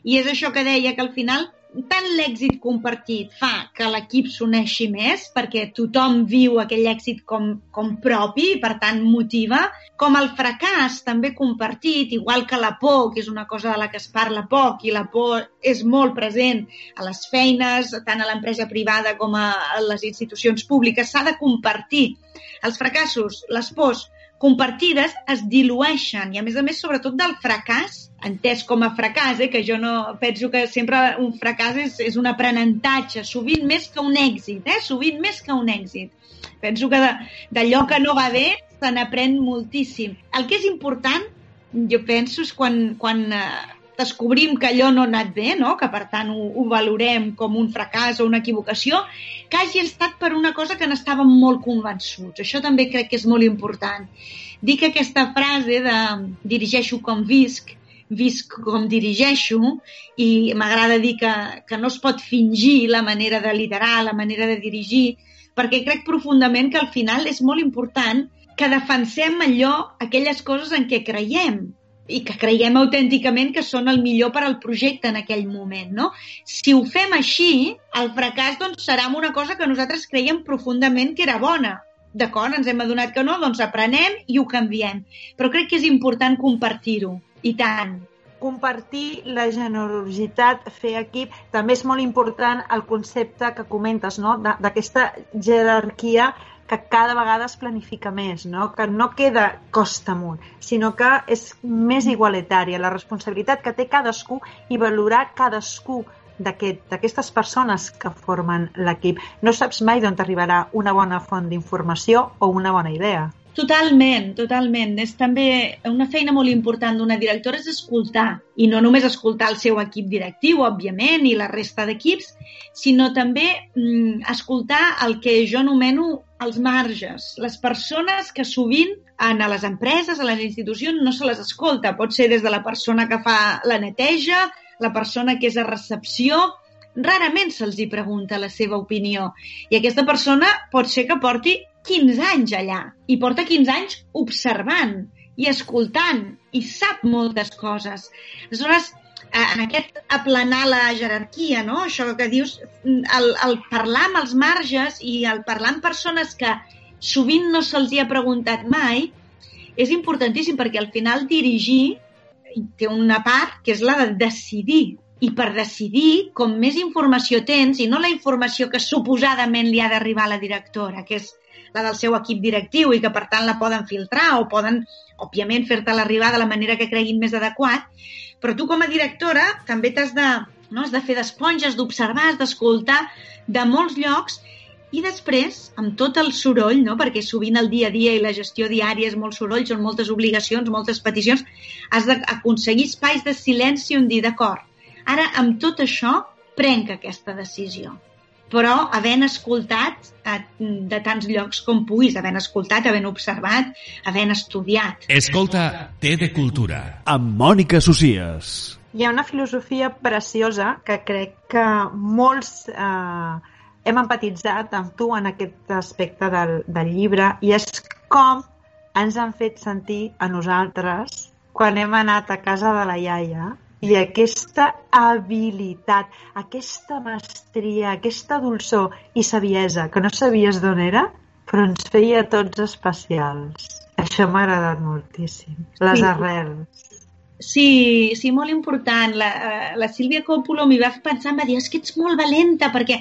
i és això que deia, que al final tant l'èxit compartit fa que l'equip s'uneixi més perquè tothom viu aquell èxit com, com propi i per tant motiva, com el fracàs també compartit, igual que la por, que és una cosa de la que es parla poc i la por és molt present a les feines, tant a l'empresa privada com a les institucions públiques, s'ha de compartir. Els fracassos, les pors, compartides es dilueixen i a més a més sobretot del fracàs entès com a fracàs, eh, que jo no penso que sempre un fracàs és, és un aprenentatge, sovint més que un èxit, eh, sovint més que un èxit. Penso que d'allò que no va bé se n'aprèn moltíssim. El que és important, jo penso, és quan, quan eh, descobrim que allò no ha anat bé, no? que per tant ho, ho valorem com un fracàs o una equivocació, que hagi estat per una cosa que n'estàvem molt convençuts. Això també crec que és molt important. Dic aquesta frase de dirigeixo com visc, visc com dirigeixo i m'agrada dir que, que no es pot fingir la manera de liderar, la manera de dirigir, perquè crec profundament que al final és molt important que defensem allò, aquelles coses en què creiem, i que creiem autènticament que són el millor per al projecte en aquell moment, no? Si ho fem així, el fracàs doncs, serà una cosa que nosaltres creiem profundament que era bona. D'acord, ens hem adonat que no, doncs aprenem i ho canviem. Però crec que és important compartir-ho, i tant compartir la generositat, fer equip. També és molt important el concepte que comentes, no? d'aquesta jerarquia que cada vegada es planifica més, no? que no queda costa amunt, sinó que és més igualitària la responsabilitat que té cadascú i valorar cadascú d'aquestes aquest, persones que formen l'equip. No saps mai d'on arribarà una bona font d'informació o una bona idea. Totalment, totalment. És també una feina molt important d'una directora és escoltar, i no només escoltar el seu equip directiu, òbviament, i la resta d'equips, sinó també mm, escoltar el que jo anomeno els marges. Les persones que sovint en a les empreses, a les institucions, no se les escolta. Pot ser des de la persona que fa la neteja, la persona que és a recepció, rarament se'ls hi pregunta la seva opinió. I aquesta persona pot ser que porti 15 anys allà i porta 15 anys observant i escoltant i sap moltes coses. Aleshores, en aquest aplanar la jerarquia, no? això que dius, el, el parlar amb els marges i el parlar amb persones que sovint no se'ls ha preguntat mai, és importantíssim perquè al final dirigir té una part que és la de decidir. I per decidir, com més informació tens, i no la informació que suposadament li ha d'arribar a la directora, que és la del seu equip directiu i que per tant la poden filtrar o poden, òbviament, fer-te l'arribar de la manera que creguin més adequat, però tu com a directora també t'has de, no, has de fer d'esponges, d'observar, d'escoltar de molts llocs i després, amb tot el soroll, no? perquè sovint el dia a dia i la gestió diària és molt soroll, són moltes obligacions, moltes peticions, has d'aconseguir espais de silenci on dir, d'acord, ara amb tot això prenc aquesta decisió però havent escoltat eh, de tants llocs com puguis, havent escoltat, havent observat, havent estudiat. Escolta, té de cultura. Amb Mònica Socies. Hi ha una filosofia preciosa que crec que molts eh, hem empatitzat amb tu en aquest aspecte del, del llibre i és com ens han fet sentir a nosaltres quan hem anat a casa de la iaia i aquesta habilitat, aquesta mestria, aquesta dolçor i saviesa que no sabies d'on era, però ens feia tots especials. Això m'ha agradat moltíssim. Les sí. arrels. Sí, sí, molt important. La, eh, la Sílvia Coppola m'hi va pensar, em va dir, és que ets molt valenta, perquè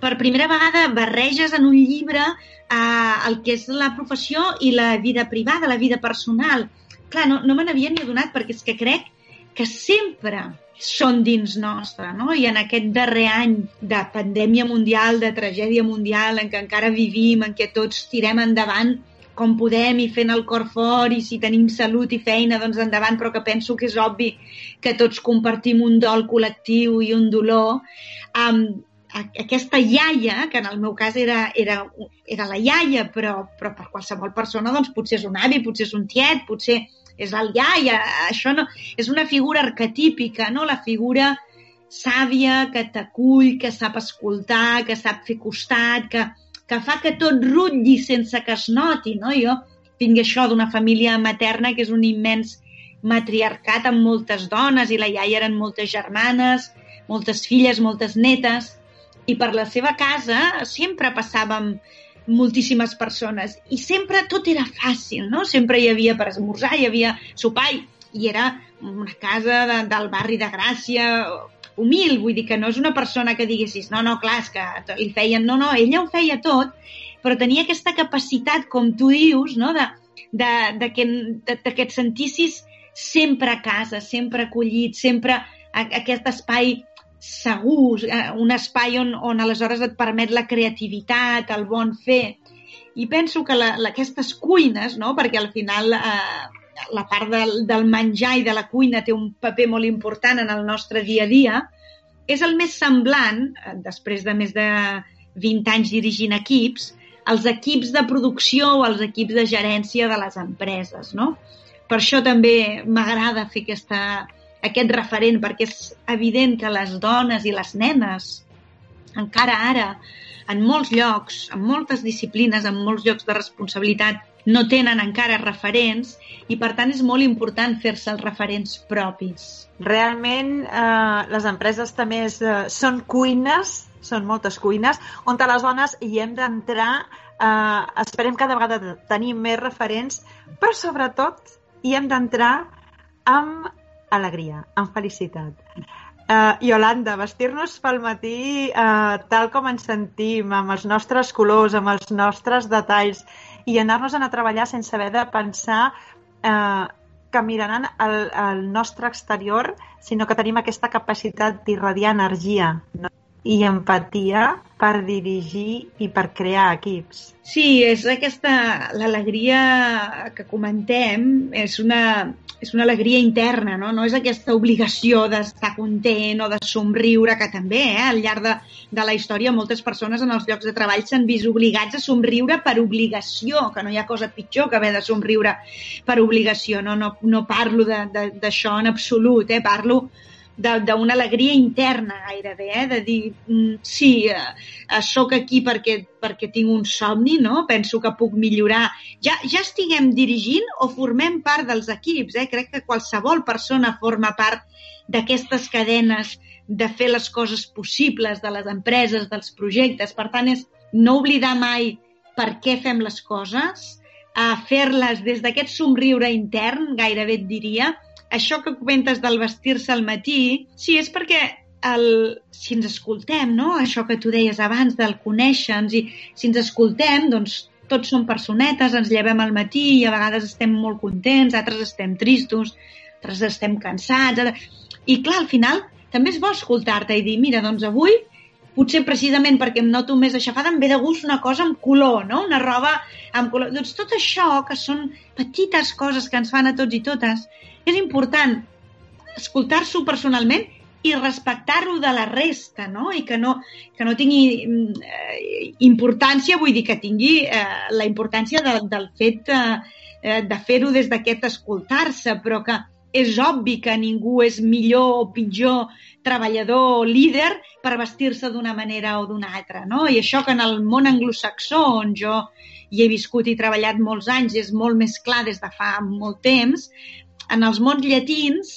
per primera vegada barreges en un llibre eh, el que és la professió i la vida privada, la vida personal. Clar, no, no me n'havia ni adonat, perquè és que crec que sempre són dins nostre, no? I en aquest darrer any de pandèmia mundial, de tragèdia mundial, en què encara vivim, en què tots tirem endavant com podem i fent el cor fort i si tenim salut i feina, doncs endavant, però que penso que és obvi que tots compartim un dol col·lectiu i un dolor, um, aquesta iaia, que en el meu cas era, era, era la iaia, però, però per qualsevol persona doncs, potser és un avi, potser és un tiet, potser és el iaia, això no... És una figura arquetípica, no? La figura sàvia, que t'acull, que sap escoltar, que sap fer costat, que, que fa que tot rutlli sense que es noti, no? Jo tinc això d'una família materna que és un immens matriarcat amb moltes dones i la iaia eren moltes germanes, moltes filles, moltes netes, i per la seva casa sempre passàvem moltíssimes persones i sempre tot era fàcil, no? Sempre hi havia per esmorzar, hi havia sopar i era una casa de, del barri de Gràcia humil, vull dir que no és una persona que diguessis no, no, clar, és que li feien... No, no, ella ho feia tot, però tenia aquesta capacitat, com tu dius, no? de, de, de, que, de, de que et sentissis sempre a casa, sempre acollit, sempre a, a aquest espai segur, un espai on, on aleshores et permet la creativitat, el bon fer. I penso que la, la, aquestes cuines, no? perquè al final eh, la part del, del menjar i de la cuina té un paper molt important en el nostre dia a dia, és el més semblant, eh, després de més de 20 anys dirigint equips, els equips de producció o els equips de gerència de les empreses. No? Per això també m'agrada fer aquesta, aquest referent, perquè és evident que les dones i les nenes, encara ara, en molts llocs, en moltes disciplines, en molts llocs de responsabilitat no tenen encara referents i per tant és molt important fer-se els referents propis. Realment eh, les empreses també és, eh, són cuines, són moltes cuines, on les dones hi hem d'entrar, eh, esperem cada vegada tenir més referents, però sobretot hi hem d'entrar amb alegria, amb felicitat. Uh, Yolanda, vestir-nos pel matí uh, tal com ens sentim, amb els nostres colors, amb els nostres detalls, i anar-nos a treballar sense haver de pensar uh, que miraran el, el nostre exterior, sinó que tenim aquesta capacitat d'irradiar energia no? I empatia per dirigir i per crear equips. Sí, és aquesta, l'alegria que comentem, és una, és una alegria interna, no? no és aquesta obligació d'estar content o de somriure, que també, eh? al llarg de, de la història, moltes persones en els llocs de treball s'han vist obligats a somriure per obligació, que no hi ha cosa pitjor que haver de somriure per obligació. No, no, no parlo d'això en absolut, eh? parlo d'una alegria interna gairebé, eh? de dir, mm, sí, eh, eh, sóc aquí perquè, perquè tinc un somni, no? penso que puc millorar. Ja, ja estiguem dirigint o formem part dels equips. Eh? Crec que qualsevol persona forma part d'aquestes cadenes de fer les coses possibles de les empreses, dels projectes. Per tant, és no oblidar mai per què fem les coses, a fer-les des d'aquest somriure intern, gairebé et diria, això que comentes del vestir-se al matí, sí, és perquè el, si ens escoltem, no? això que tu deies abans del conèixer-nos, i si ens escoltem, doncs tots som personetes, ens llevem al matí i a vegades estem molt contents, altres estem tristos, altres estem cansats... I clar, al final també és bo escoltar-te i dir, mira, doncs avui potser precisament perquè em noto més aixafada, em ve de gust una cosa amb color, no? Una roba amb color. Doncs tot això, que són petites coses que ens fan a tots i totes, és important escoltar-s'ho personalment i respectar-lo de la resta, no? I que no, que no tingui eh, importància, vull dir que tingui eh, la importància de, del fet eh, eh de fer-ho des d'aquest escoltar-se, però que és obvi que ningú és millor o pitjor treballador o líder per vestir-se d'una manera o d'una altra, no? I això que en el món anglosaxó, on jo hi he viscut i treballat molts anys, és molt més clar des de fa molt temps, en els mons llatins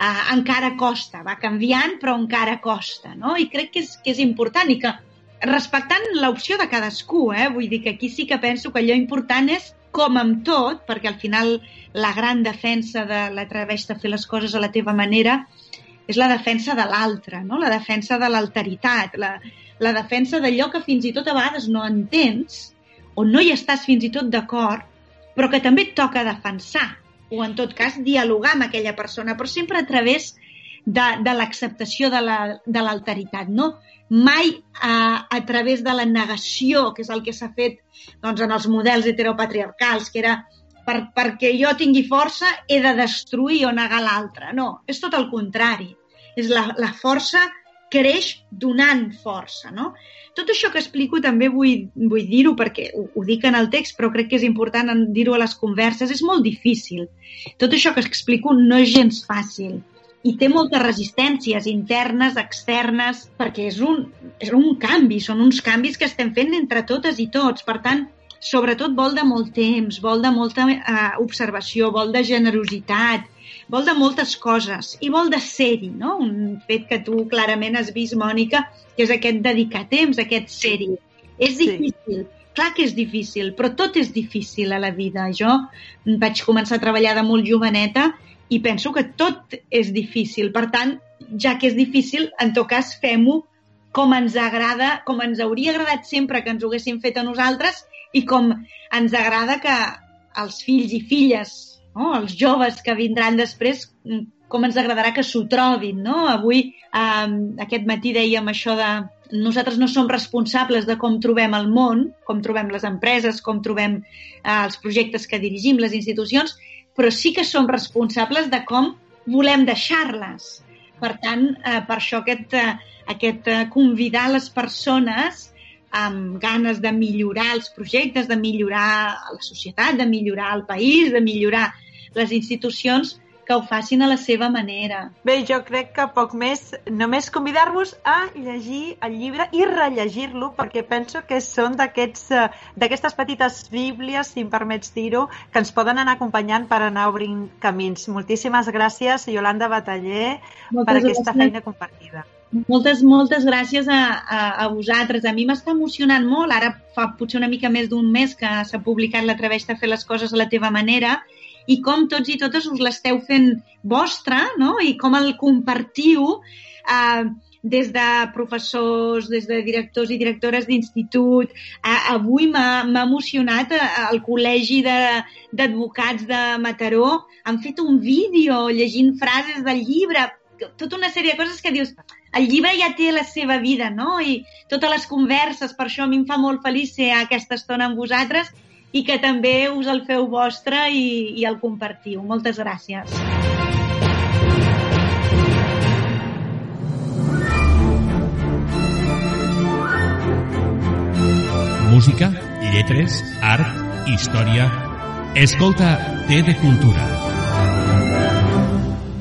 eh, encara costa, va canviant però encara costa, no? I crec que és, que és important i que respectant l'opció de cadascú, eh? vull dir que aquí sí que penso que allò important és com amb tot, perquè al final la gran defensa de l'atreveix a fer les coses a la teva manera és la defensa de l'altre, no? la defensa de l'alteritat, la, la defensa d'allò que fins i tot a vegades no entens o no hi estàs fins i tot d'acord, però que també et toca defensar o en tot cas dialogar amb aquella persona, però sempre a través de, de l'acceptació de l'alteritat, la, no? Mai a, a través de la negació, que és el que s'ha fet doncs, en els models heteropatriarcals, que era per, perquè jo tingui força he de destruir o negar l'altre. No, és tot el contrari. És la, la força creix donant força, no? Tot això que explico també vull, vull dir-ho perquè ho, ho dic en el text, però crec que és important dir-ho a les converses. És molt difícil. Tot això que explico no és gens fàcil i té moltes resistències internes, externes, perquè és un, és un canvi, són uns canvis que estem fent entre totes i tots. Per tant, sobretot vol de molt temps, vol de molta eh, observació, vol de generositat, vol de moltes coses i vol de ser-hi, no? Un fet que tu clarament has vist, Mònica, que és aquest dedicar temps, aquest ser-hi. És difícil, sí. clar que és difícil, però tot és difícil a la vida. Jo vaig començar a treballar de molt joveneta i penso que tot és difícil. Per tant, ja que és difícil, en tot cas fem-ho com ens agrada, com ens hauria agradat sempre que ens ho haguéssim fet a nosaltres i com ens agrada que els fills i filles no? els joves que vindran després, mm, com ens agradarà que s'ho trobin, no? Avui, eh, aquest matí dèiem això de nosaltres no som responsables de com trobem el món, com trobem les empreses, com trobem eh, els projectes que dirigim, les institucions, però sí que som responsables de com volem deixar-les. Per tant, eh, per això aquest, eh, aquest eh, convidar les persones amb ganes de millorar els projectes, de millorar la societat, de millorar el país, de millorar les institucions, que ho facin a la seva manera. Bé, jo crec que poc més, només convidar-vos a llegir el llibre i rellegir-lo, perquè penso que són eh, d'aquestes petites bíblies, si em permets dir-ho, que ens poden anar acompanyant per anar obrint camins. Moltíssimes gràcies, Yolanda Bataller, Moltes per aquesta gràcies. feina compartida. Moltes, moltes gràcies a, a, a vosaltres. A mi m'està emocionant molt. Ara fa potser una mica més d'un mes que s'ha publicat l'Atreveix a fer les coses a la teva manera i com tots i totes us l'esteu fent vostra no? i com el compartiu eh, des de professors, des de directors i directores d'institut. Eh, avui m'ha emocionat eh, el col·legi d'advocats de, de Mataró. Han fet un vídeo llegint frases del llibre, tota una sèrie de coses que dius el llibre ja té la seva vida, no? I totes les converses, per això a mi em fa molt feliç ser aquesta estona amb vosaltres i que també us el feu vostre i, i el compartiu. Moltes gràcies. Música, lletres, art, història... Escolta, té de cultura.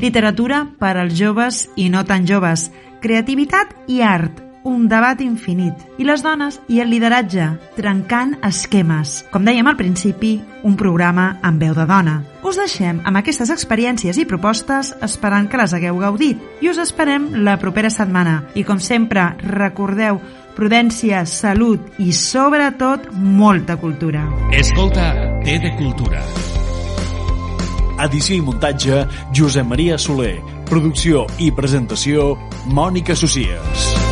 Literatura per als joves i no tan joves. Creativitat i art. Un debat infinit. I les dones i el lideratge, trencant esquemes. Com dèiem al principi, un programa amb veu de dona. Us deixem amb aquestes experiències i propostes esperant que les hagueu gaudit. I us esperem la propera setmana. I com sempre, recordeu, prudència, salut i sobretot molta cultura. Escolta, té de cultura. Edició i muntatge, Josep Maria Soler. Producció i presentació, Mònica Socies.